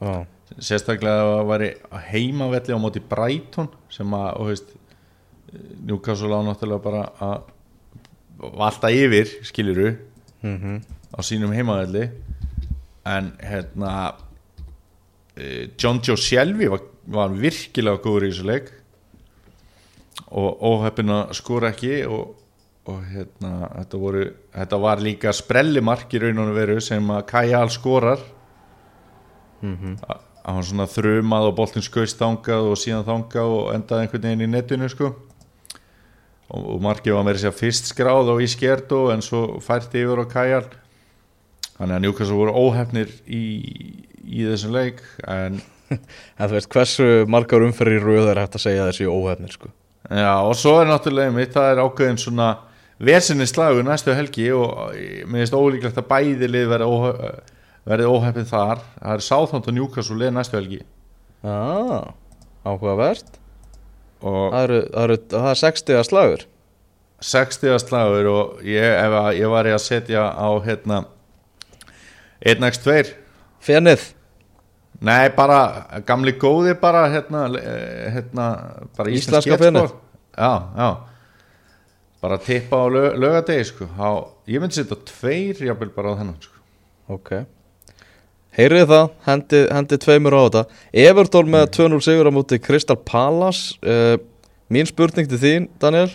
Já, sérstaklega að það væri heimavelli á móti Brighton sem að og veist, Newcastle á náttúrulega bara að valta yfir skiluru mm á sínum heimavelli en hérna eh, John Joe Shelby var, var virkilega góður í þessu leik. Og óheppin að skora ekki og, og hérna þetta, voru, þetta var líka sprellimark í rauninu veru sem að Kajal skorar. Að hann svona þrumað og boltin skauðst þangað og síðan þangað og endaði einhvern veginn í netinu sko. Og, og markið var meira sér fyrst skráð og í skertu en svo færti yfir á Kajal þannig að Newcastle voru óhefnir í, í þessum leik en En þú veist, hversu margar umferðir í röð er hægt að segja þessi óhefnir sko? Já og svo er náttúrulega mitt það er ákveðin svona versinni slagu næstu helgi og mér finnst ólíklegt að bæði lið verði, óhef, verði óhefnir þar. Það er Southampton og Newcastle lið næstu helgi. Já, áhugavert. Og Það eru, það eru, það er 60 slagur. 60 slagur og ég, ef að, ég var ég að setja á hérna 1x2 Fenið? Nei, bara gamli góði bara hérna, eh, hérna bara íslensk Íslenska sko. Já, já. Bara tippa á lög, lögadegi sko. á, ég myndi setja tveir jafnvel bara á þennan sko. Ok. Heyrið það, hendi, hendi tveimur á þetta. Evertón með 2-0 sigur á móti Crystal Palace uh, Mín spurning til þín, Daniel.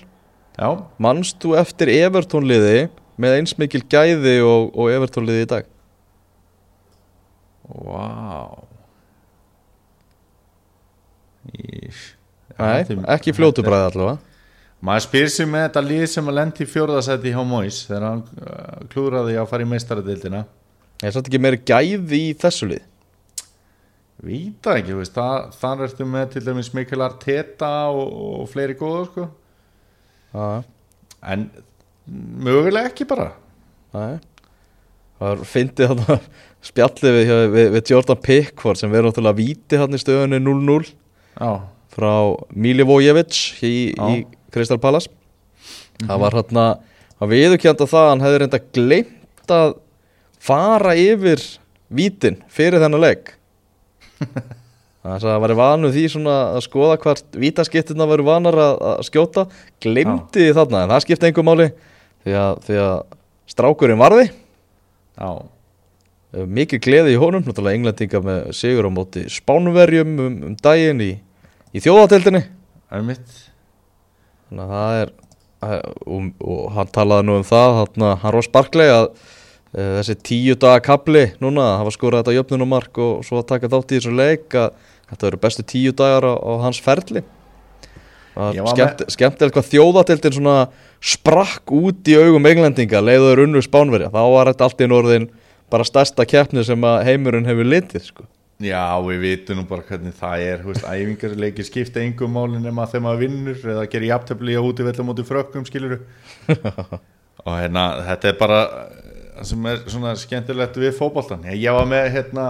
Já, Manst þú eftir Evertón liði með eins mikil gæði og, og Evertón liði í dag? Vá. Nei, ekki fljótu bræði allavega. Maður spyr sér með þetta lið sem að lendi í fjórðasæti hjá Móis þegar hann uh, klúraði að fara í meistaradildina Er þetta ekki meiri gæði í þessu lið? Víta ekki, veist, það, þar ertu með til dæmis Mikael Arteta og, og fleiri góða sko. En mögulega ekki bara. Nei Það er fyndið þarna spjallið við, við, við Jordan Pickford sem verður náttúrulega víti hann í stöðunni 0-0 Já, frá Milivojevic í, í Crystal Palace. Það var hann að viðurkjönda það að hann hefði reynda glemt að fara yfir vítin fyrir þennan leik. Þannig að það var vanu því svona að skoða hvort vítaskiptina veru vanar að, að skjóta. Glemdi því þarna en það skipti einhver máli því að, því að strákurinn varði já, Eh, mikið gleði í honum, náttúrulega englendinga með sigur á móti spánverjum um, um daginn í, í þjóðateldinni mitt þannig að það er eh, og, og hann talaði nú um það hann, hann Ross Barkley að e, þessi tíu daga kapli núna að hafa skorað þetta jöfnunumark og svo að taka þátt í þessu leik að þetta eru bestu tíu dagar á, á hans ferli Var skemmt, skemmtilegt hvað þjóðateldin svona sprakk út í augum englendinga leiður unnu spánverja, þá var þetta allt í norðin bara stærsta keppni sem heimurinn hefur litið sko. Já, við vitum nú bara hvernig það er veist, æfingarleikir skipta engum máli nema þegar maður vinnur eða gerir jafntöfli á útivellu móti frökkum, skiluru og hérna, þetta er bara eh, sem er svona skemmtilegt við fótboltan ég var með hérna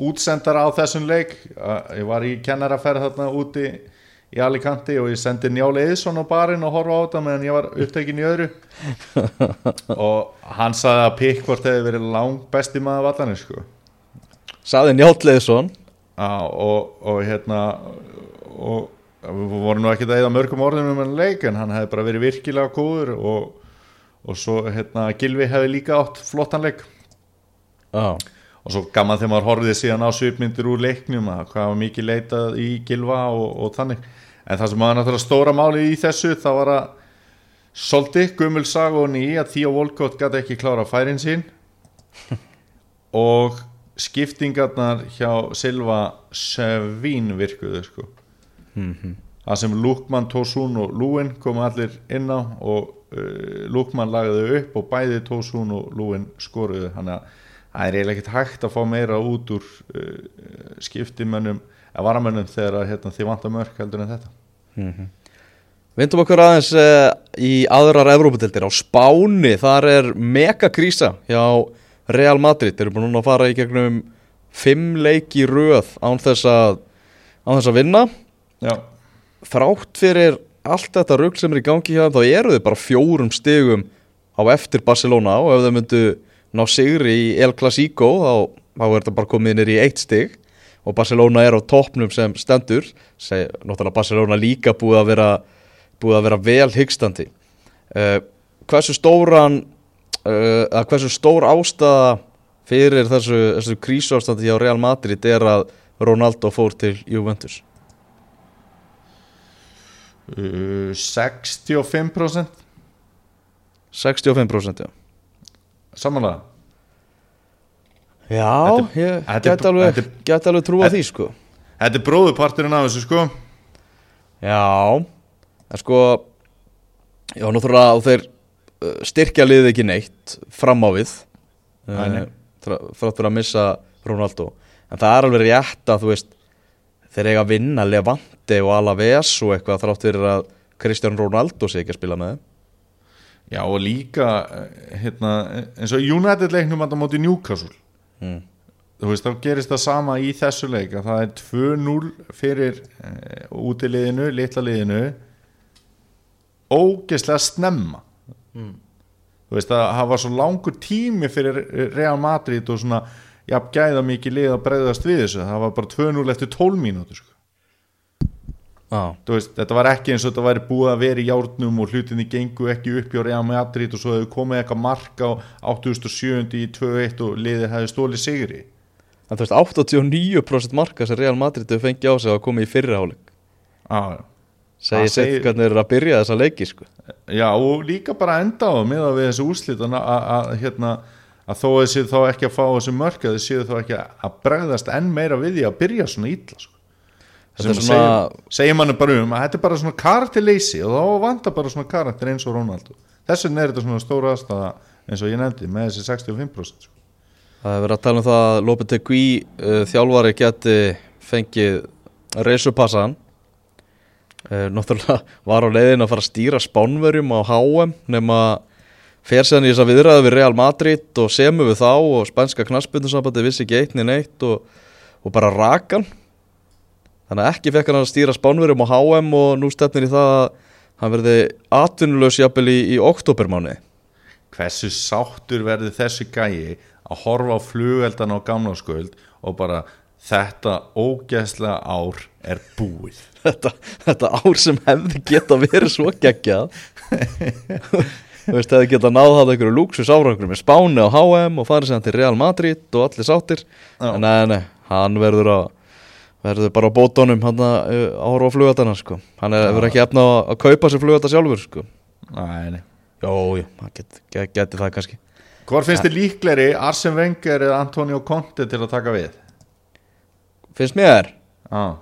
útsendara á þessum leik. Að ég var í kennaraferð þarna úti í Alicante og ég sendi Njáli Eðsson á barinn og horfa á þetta meðan ég var upptekinn í öðru. Og hann sagði að Pickford hefði verið lang besti maður vallanir sko. Saði Njáttleiðsson Já, og, og hérna og við vorum nú ekki að eða mörgum orðum um hann leik en hann hefði bara verið virkilega góður og, og svo hérna Gilvi hefði líka átt flottan leik. Já, og svo gaman þegar maður horfið síðan á svipmyndir úr leiknum að hvað var mikið leitað í Gilva og, og þannig. En það sem var náttúrulega stóra máli í þessu það var að Solti, Gummul sag og ný að Theo Volkott gæti ekki klára færin sín. Og skiptingarnar hjá Silva Sevín virkuðu sko. Það sem Lukman, Tosun og Lúin komu allir inn á og uh, Lukman lagði upp og bæði Tosun og Lúin skoruðu. Þannig að það er eiginlega ekkert hægt að fá meira út úr uh, skiptimönnum eða varamönnum þegar hérna, þið vantar mörk heldur en þetta. Vindum okkur aðeins uh, í aðrar Evrópadeildir á Spáni, þar er megakrísa hjá Real Madrid, þeir eru búin að fara í gegnum fimm leiki röð án þess að, án þess að vinna. Já, þrátt fyrir allt þetta rugg sem er í gangi hjá þeim, þá eru þau bara fjórum stigum á eftir Barcelona og ef þau myndu ná sigri í El Clasico þá, þá er þetta bara komið nýr í eitt stig. Og Barcelona er á toppnum sem stendur. Seg, náttúrulega Barcelona líka búið að vera búið að vera vel hyggstandi. Uh, hversu stóran uh, að hversu stór ástæða fyrir þessu, þessu krísástandi hjá Real Madrid er að Ronaldo fór til Juventus? Uh, 65% 65% já samanlega Já, Þetta- ég gæti alveg, alveg trúa þetta- því sko. Þetta er bróðuparturinn af þessu sko. Já, en sko Já, náttúrulega og þeir uh, styrkja liðið ekki neitt fram á við uh, fyrir að missa Ronaldo. En það er alveg rétt að þú veist þeir eiga að vinna Levante og Alaves og eitthvað þrátt fyrir að Kristján Ronaldo sé ekki að spila með þeim Já og líka eh, hérna, eins og United leiknum að það móti Newcastle Mm. þú veist þá gerist það sama í þessu leik að það er 2-0 fyrir e, útiliðinu, litla liðinu ógeðslega snemma þú veist að það var svo langur tími fyrir Real Madrid og svona jafn gæða mikið lið að breyðast við þessu það var bara 2-0 eftir 12 mínútur sko. Veist, þetta var ekki eins og þetta væri búið að vera í járnum og hlutinni gengu ekki upp hjá Real Madrid og svo hefur komið eitthvað mark á 87. í 2-1 og liðið hefði stólið sigri en veist 89% marka sem Real Madrid hefur fengið á sig að koma í fyrriháleik ah, segir Það sitt segir- hvernig þeir eru að byrja þessa leiki sko Já og líka bara enda á með að við þessu úrslit að, hérna, að þó að þessi þá ekki að fá þessu mörk að þið séu þá ekki að bregðast enn meira við því að byrja svona illa sko. Sem er segir manni bara um að þetta er bara svona karakterleysi og þá vantar bara svona karakter eins og Ronaldo. Þess vegna er þetta svona stóra aðstæða eins og ég nefndi með þessi 65% sko. Það hefur verið að tala um það að Lopetegui uh, þjálfari geti fengið reysupassan uh, Náttúrulega var á leiðin að fara að stýra spánverjum á HM nema fer séðan í þess að viðræða við Real Madrid og semu við þá og spænska knassbyrnusambandi vissi ekki eitt niður neitt og, og bara rakan Þannig að ekki fekk hann að stýra spánverjum á HM og nú stefnir í það að hann verði atvinnulegs jafnvel í, í oktobermáni hversu sáttur verður þessi gæi að horfa á flugeldan á gamla sköld og bara þetta ógeðslega ár er búið? Þetta, þetta ár sem hefði geta verið svo geggjað. Þú veist, hefði geta náð það einhverju luxus árangur með Spáni á HM og farið sér til Real Madrid og allir sáttir. En nei, nei, hann verður að verður bara á bótonum hann að ára á flugaldana sko. Hann er- hefur ekki efna að, kaupa sér flugalda sjálfur sko. Nei jó, jú, hann get, get, geti það kannski. Hvor finnst þið líkleri Arsene Wenger eða Antonio Conte til að taka við? finnst mér, Já,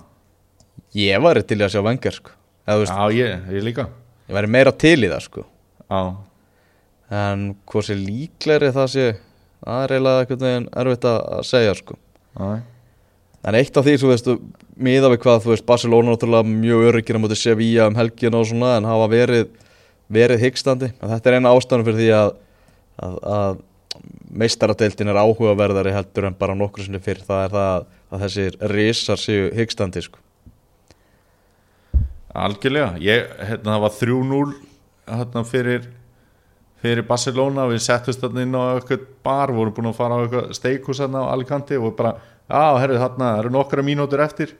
ég væri til að sjá vengar sko. Já ég, ég líka. Ég væri meira til í það sko. Já, en hvað sé líklegri það sé það er eiginlega einhvern veginn erfitt að að segja sko. Já, en eitt af því, þú veist, miða við hvað þú veist, Barcelona náttúrulega mjög öryggir á móti Sevilla um helgina og svona en hafa verið, verið hyggstandi. En þetta er eina ástæðan fyrir því að, að, að meistaradeildin er áhugaverðari heldur en bara nokkru sinni fyrr. Það er það að þessir risar séu hyggstandi sko. algjörlega. Ég, hérna, Það var 3-0 hérna, fyrir, fyrir Barcelona. Við settust þarna inn á eitthvað bar vorum búin að fara á eitthvað steikus þarna á Alicante og bara, já, herru, þarna það eru nokkra mínútur eftir.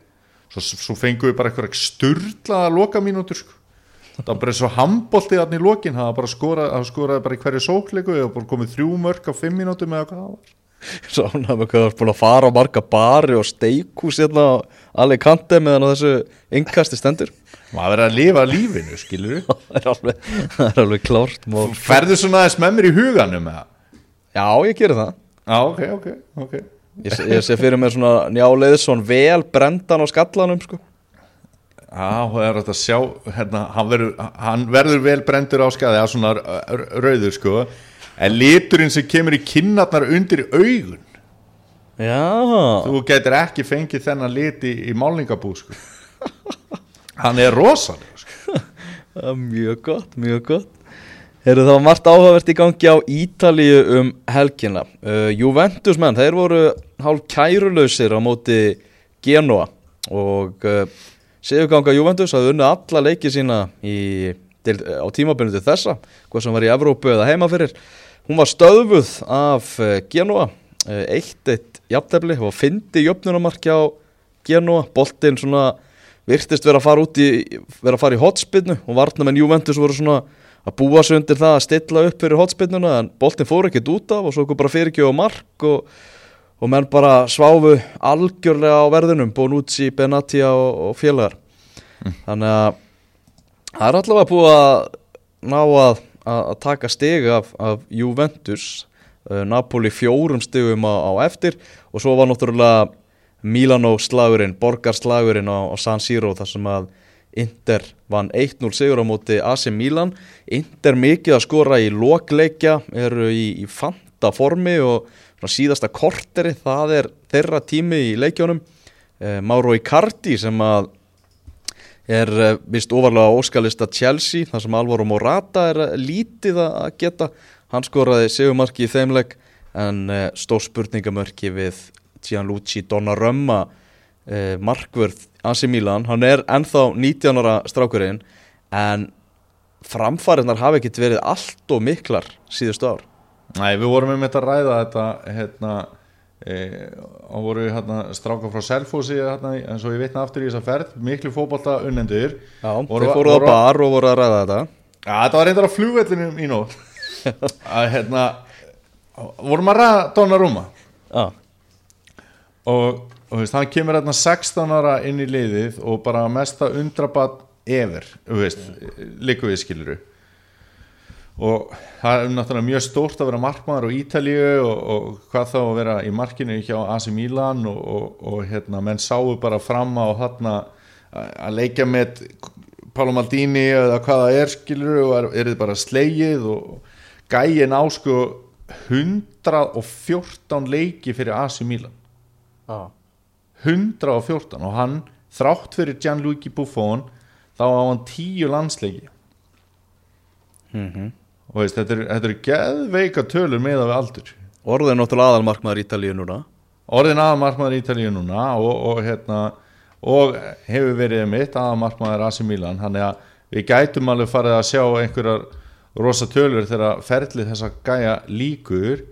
Svo, svo fengum við bara eitthvað sturlaða loka mínútur sko. það var bara svo handbolti þarna í lokin. Það var bara skorað, það skoraði bara í hverju sókleiku og bara komið þrjú mörk á fimm mínútum eða hvað það var. Svona með hvað það er búin að fara á marga bari og steikhús hérna á Alicante meðan á þessu innkasti stendur. Maður verið að lifa lífinu, skilur það er alveg, það er alveg klárt mál. ferðu svona aðeins með mér í huganum eða? Já, ég gerir það. Já, ok, ok, ok Ég, ég sé fyrir mér svona njáleið svona vel brendan á skallanum sko. Já, það er að sjá hérna, hann, verður, hann verður vel brendur á skæði að svona r- rauður sko. En liturinn sem kemur í kinnarnar undir augun. Já, þú getur ekki fengið þennan lit í, í málningabú sko. Hann er rosalega sko. það er mjög gott, mjög gott Heyrðu það var margt áhugavert í gangi á Ítalíu um helgina. Uh, Juventus menn, þeir voru hálf kærulausir á móti Genoa og uh, Sigurganga Juventus hafði unnið alla leiki sína í, til, á tímabunni til þessa hvað sem var í Evrópu eða heima fyrir. Hún var stöðvuð af uh, Genoa uh, eitt eitt jafntefli. Og fyndi jöfnunamarki á Genoa, boltinn svona virtist vera að fara út í vera að fara í hotspinnu og varnamenn Juventus voru svona að búa sig undir það að stilla upp fyrir hotspinnuna en boltinn fór ekkert út af og svo kom bara fyrirgjöf á mark og, og menn bara sváfu algjörlega á verðinum Bonucci, Benatia og, og félagar. Þannig að það er allavega búið að ná að, að, taka stig af, af Juventus. Uh, Napoli fjórum stigum á, á eftir og svo var náttúrulega Milano slagurinn, borgarslagurinn á, á San Siro þar sem að Inter vann 1-0 sigur á móti AC Milan. Inter mikið að skora í lokleikja eru í, í fanta formi og síðasta korteri það er þeirra tími í leikjónum eh, Mauro Icardi sem að er eh, vist ofarlega óskalista Chelsea þar sem Alvaro Morata er eh, lítið að geta. Hann skoraði segumarki í þeimleik en eh, stór spurningamörki við Gianluigi Donnarumma. Eh, markvörð AC Milan, hann er ennþá 19 ára strákurinn en framfæriðnar hafa ekkert verið allt og miklar síðustu ár. Nei, við vorum um þetta að ræða þetta hérna e, og voru hérna stráka frá Selfossi hérna, en svo ég vitna aftur í þessa ferð miklu fótbolta unnendur. Já, Voru- þeir fóruð á bar og voru að ræða þetta. Já, þetta var reyndar á flugvellinum í nótt. Að hérna vorum að ræða Donnarumma. Já, og, og veist, hann kemur hérna 16 ára inn í liðið og bara mesta undrabat ever, þú veist, líku við skiluru og það er náttúrulega mjög stórt að vera markmaður á Ítalíu og, og hvað þá að vera í markinu hjá AC Milan og, og, og hérna, menn sáu bara fram á þarna að leikja með Pálo Maldini eða hvað það er skiluru og er, er þið bara slegið og gæin á sko 114 leiki fyrir AC Milan. Já 114 og hann þrátt fyrir Gianluigi Buffon þá á hann 10 landsleiki. Og veist, þetta eru er geðveika tölur með við aldur. Orðið er náttúrulega aðalmarkmaður Ítalíu núna. Orðin aðamarkmaður í Ítalíu núna og, og, hérna, og hefur verið mitt aðamarkmaður AC Milan. Þannig að við gætum alveg farið að sjá einhverjar rosa tölur þegar ferlið þessa gæja líkur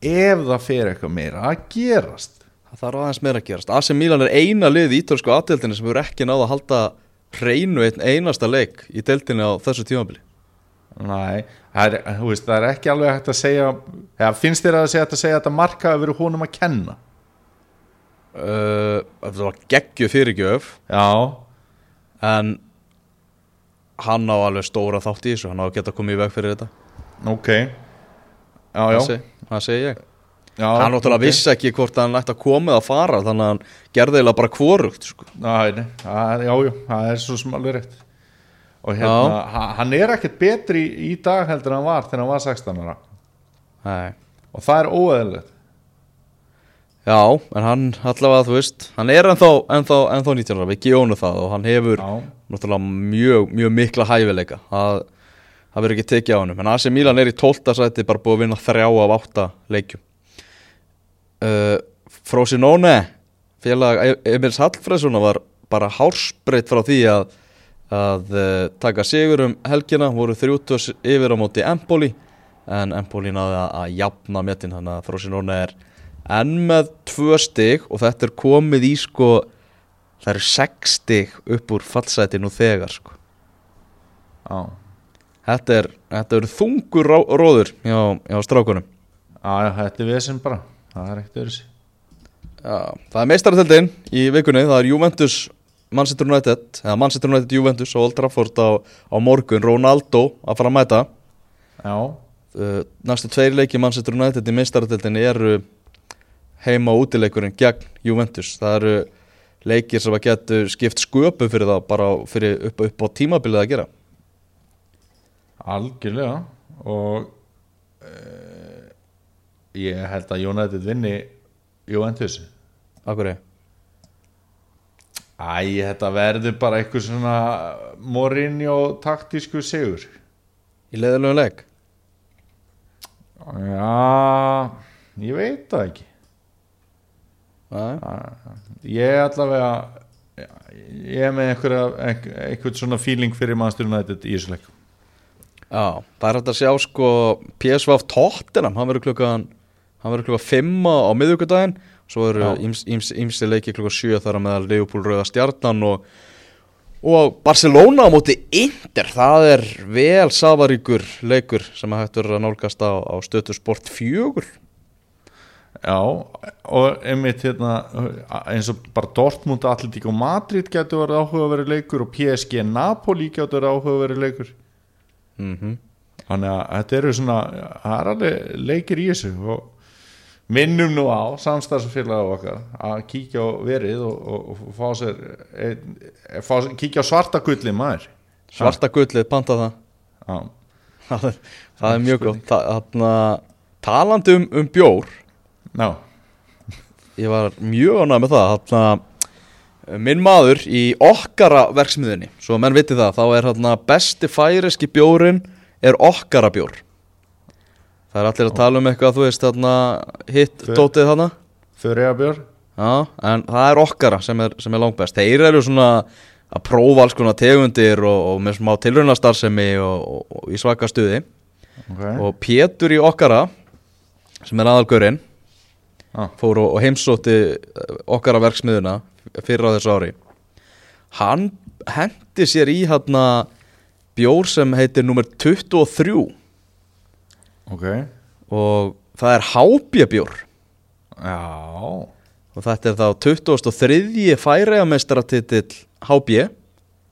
ef það fer eitthvað meira að gerast Það þarf aðeins meira að gerast. AC Milan er eina lið í ítölsku aðdeldinni sem hefur ekki náða að halda hreinu einn einasta leik í deildinni á þessu tímabili. Nei, það er, veist, það er ekki alveg hægt að segja eða finnst þér að segja að segja að þetta marka hefur verið honum að kenna? Uh, Það var geggju fyrirgjöf. Já, en hann á alveg stóra þátt í þessu. Hann á að geta komið í veg fyrir þetta. Ok. Já, já, Það seg- það segi ég já Hann náttúrulega ok. vissi ekki hvort hann ætti að koma eða fara þannig að hann gerði eiginlega bara kvorugt sko. Nei, það, já, já, er svo sem alveg rétt og hérna, ha- hann er ekkert betri í, dag heldur en hann var þegar hann var 16 ára Nei. og það er óeðilegt Já, en hann allavega þú veist hann er ennþá, ennþá, ennþá 19 ára við gjónu það og hann hefur Já, náttúrulega mjög, mjög mikla hæfileika það verður ekki tekið á hann en AC Milan er í 12. sæti bara búið að vinna þrjá af 8 leikjum uh, Frosinone félag E- Emils Hallfreðssonar var bara hársbreytt frá því að að uh, taka sigur um helgina. Voru 30 yfir á móti Empoli en Empoli náði að, að jafna metin þannig að Frosinone er enn með tvö stig og þetta er komið í sko það eru 6 stig upp úr fallsæti nú þegar sko. Já, Þetta er, þetta er þungur ró, róður hjá, hjá strákunum. já, þetta er við sem bara það er ekkert öðru það er meistarateldin í vikunni, það er Juventus Manchester United, eða Manchester United Juventus á Old Trafford á, á morgun, Ronaldo að fara að mæta. Já, Uh, næstu tveir leiki Manchester United í meistarateldin eru heima og útileikurinn gegn Juventus. Það eru leikir sem að getur skipt sköpu fyrir það bara fyrir upp, upp á tímabilið að gera. Algjörlega. Og uh, ég held að United vinni Juventus. Akkur er Æ, þetta verður bara eitthvað svona Mourinho taktísku sigur. Í leðilegu leik? Já, ég veit það ekki. Ég allavega ég er með einhverja, einhvern svona feeling fyrir mannstur United í þessu leik. Já, það er hægt að sjá sko PSV Tottenham, hann verður klukkan hann verður klukkan 5 á miðugudaginn svo eru ímsi leiki klukkan 7 þar meðal Leopold Rauða Stjarnan og, og Barcelona á móti Inter, það er vel safaríkur leikur sem hættur að nálgast á, á stötu sport 4 Já, og einmitt hérna eins og bara Dortmund, Atletico Madrid getur verið áhugaverið leikur og PSG Napoli getur verið áhugaverið leikur. Mm þannig að þetta eru svona það er alveg leikir í þessu og minnum nú á samstarfsfélag okkar að kíkja á verið og, og, og fá sér ein, fá, sér- kíkja á svarta gulli maður. Svarta gullið, panta það. Já, Það er, það er mjög gott. Það- þarna, Talandi um, um bjór. Já, ég var mjög ánægð með það. Þarna, minn maður í okkara verksmiðinni, svo menn viti það þá er þarna besti færiski bjórin er okkara bjór það er allir að tala um eitthvað þú veist þarna hitt dótið þarna. fyrir að björ já, en það er okkara sem er, sem er langbest þeir eru svona að prófa alls konar tegundir og, og með smá tilraunastarfsemi og, og, og í svaka stuði. Okay. og Pétur í okkara sem er aðalgörinn Já. fór og, og heimsótti eh, okkara verksmiðuna fyrir á þessu ári. Hann hendi sér í hérna bjór sem heitir nummer 23 ok, og það er hábjabjór. Já. Og þetta er þá 23. færiðameistaratitil HB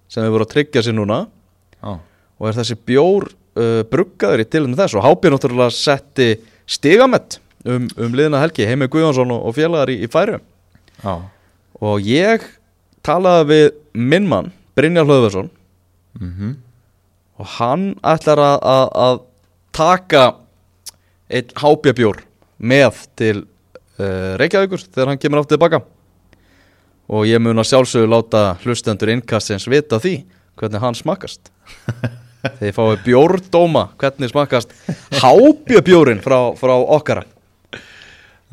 sem hefur voru að tryggja sér núna. Já, og er þessi bjór uh, bruggaður í tilhengið þess. Og HB náttúrulega setti stigamett um, um liðina helgi Heimi Guðjónsson og, félagar í, í færiðum og ég talaði við minn mann Brynjar Hlöðversson. Mhm. Og hann ætlar að, að, að taka einn hábjabjór með til uh, Reykjavíkur þegar hann kemur aftur tilbaka og ég mun að sjálfsögur láta hlustendur innkastins vita því hvernig hann smakast þegar fáið bjórdóma hvernig smakast hábjabjórin frá, frá okkara.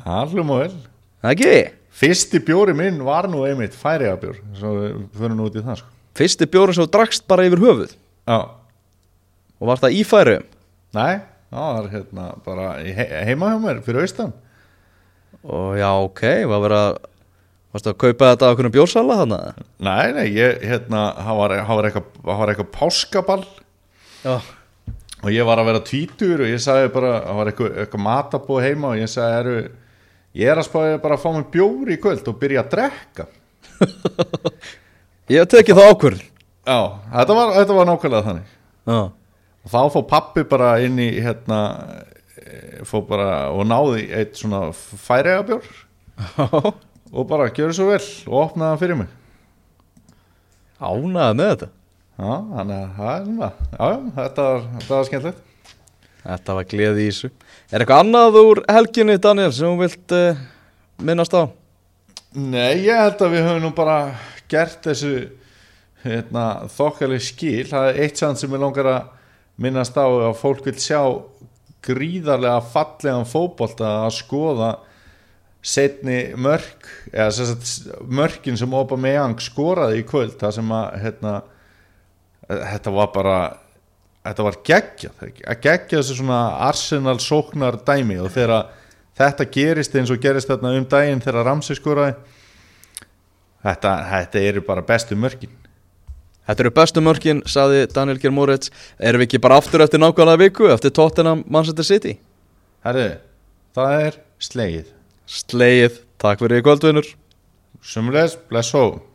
Allum og vel. Það ekki? fyrsti bjóri minn var nú einmitt færiða bjór svo við fyrir nú út í það sko. Fyrsti bjórin sem drakst bara yfir höfuð? Já, og var það í færiðum nei, það var hérna bara he heima hjá mér fyrir austan. Og já ok, var verið að varstu að kaupa þetta á einhvern bjórsala þannig nei, nei, ég, hérna það var, var eitthvað, páskaball. Já. Og ég var að vera tvítur og ég sagði bara það var eitthvað, eitthvað matabóð heima og ég sagði eru, ég er að spáði bara að fá mig bjór í kvöld og byrja að drekka. Ég hef tekið það ákvörð já, þetta var, þetta var nákvæmlega þannig. Já og þá fór pappi bara inn í hérna eh, fór bara og náði eitt svona færiða bjór og bara gjörðu svo vel og opnaði hann fyrir mig. Ánaði með þetta? Já, þannig að það er svona. Já, þetta var, þetta var skemmtilegt. Þetta var gleði í þessu. Er eitthvað annað úr helginni Daniel sem þú vilt uh, minnast á? Nei, ég held að við höfum nú bara gert þessu hérna, þokkaleg skil. Það er eitt sann sem ég langar að minnast á að fólk vil sjá gríðarlega fallegan fótbolta að skoða setni mörk eða sagt, mörkin sem Aubameyang skoraði í kvöld það sem að hérna, þetta var bara þetta var geggjað að geggja þessu svona Arsenal sóknar dæmi og þegar þetta gerist eins og gerist þarna um daginn þegar Ramsey skoraði þetta, þetta eru bara bestu mörkin Þetta eru bestu mörkin, saði Daniel Geir Moritz. Erum við ekki bara aftur eftir nákvæmlega viku eftir Tottenham Manchester City? Herðu, það er slegið. Slegið, takk fyrir í kvöldvinnur Sumulegis, bless home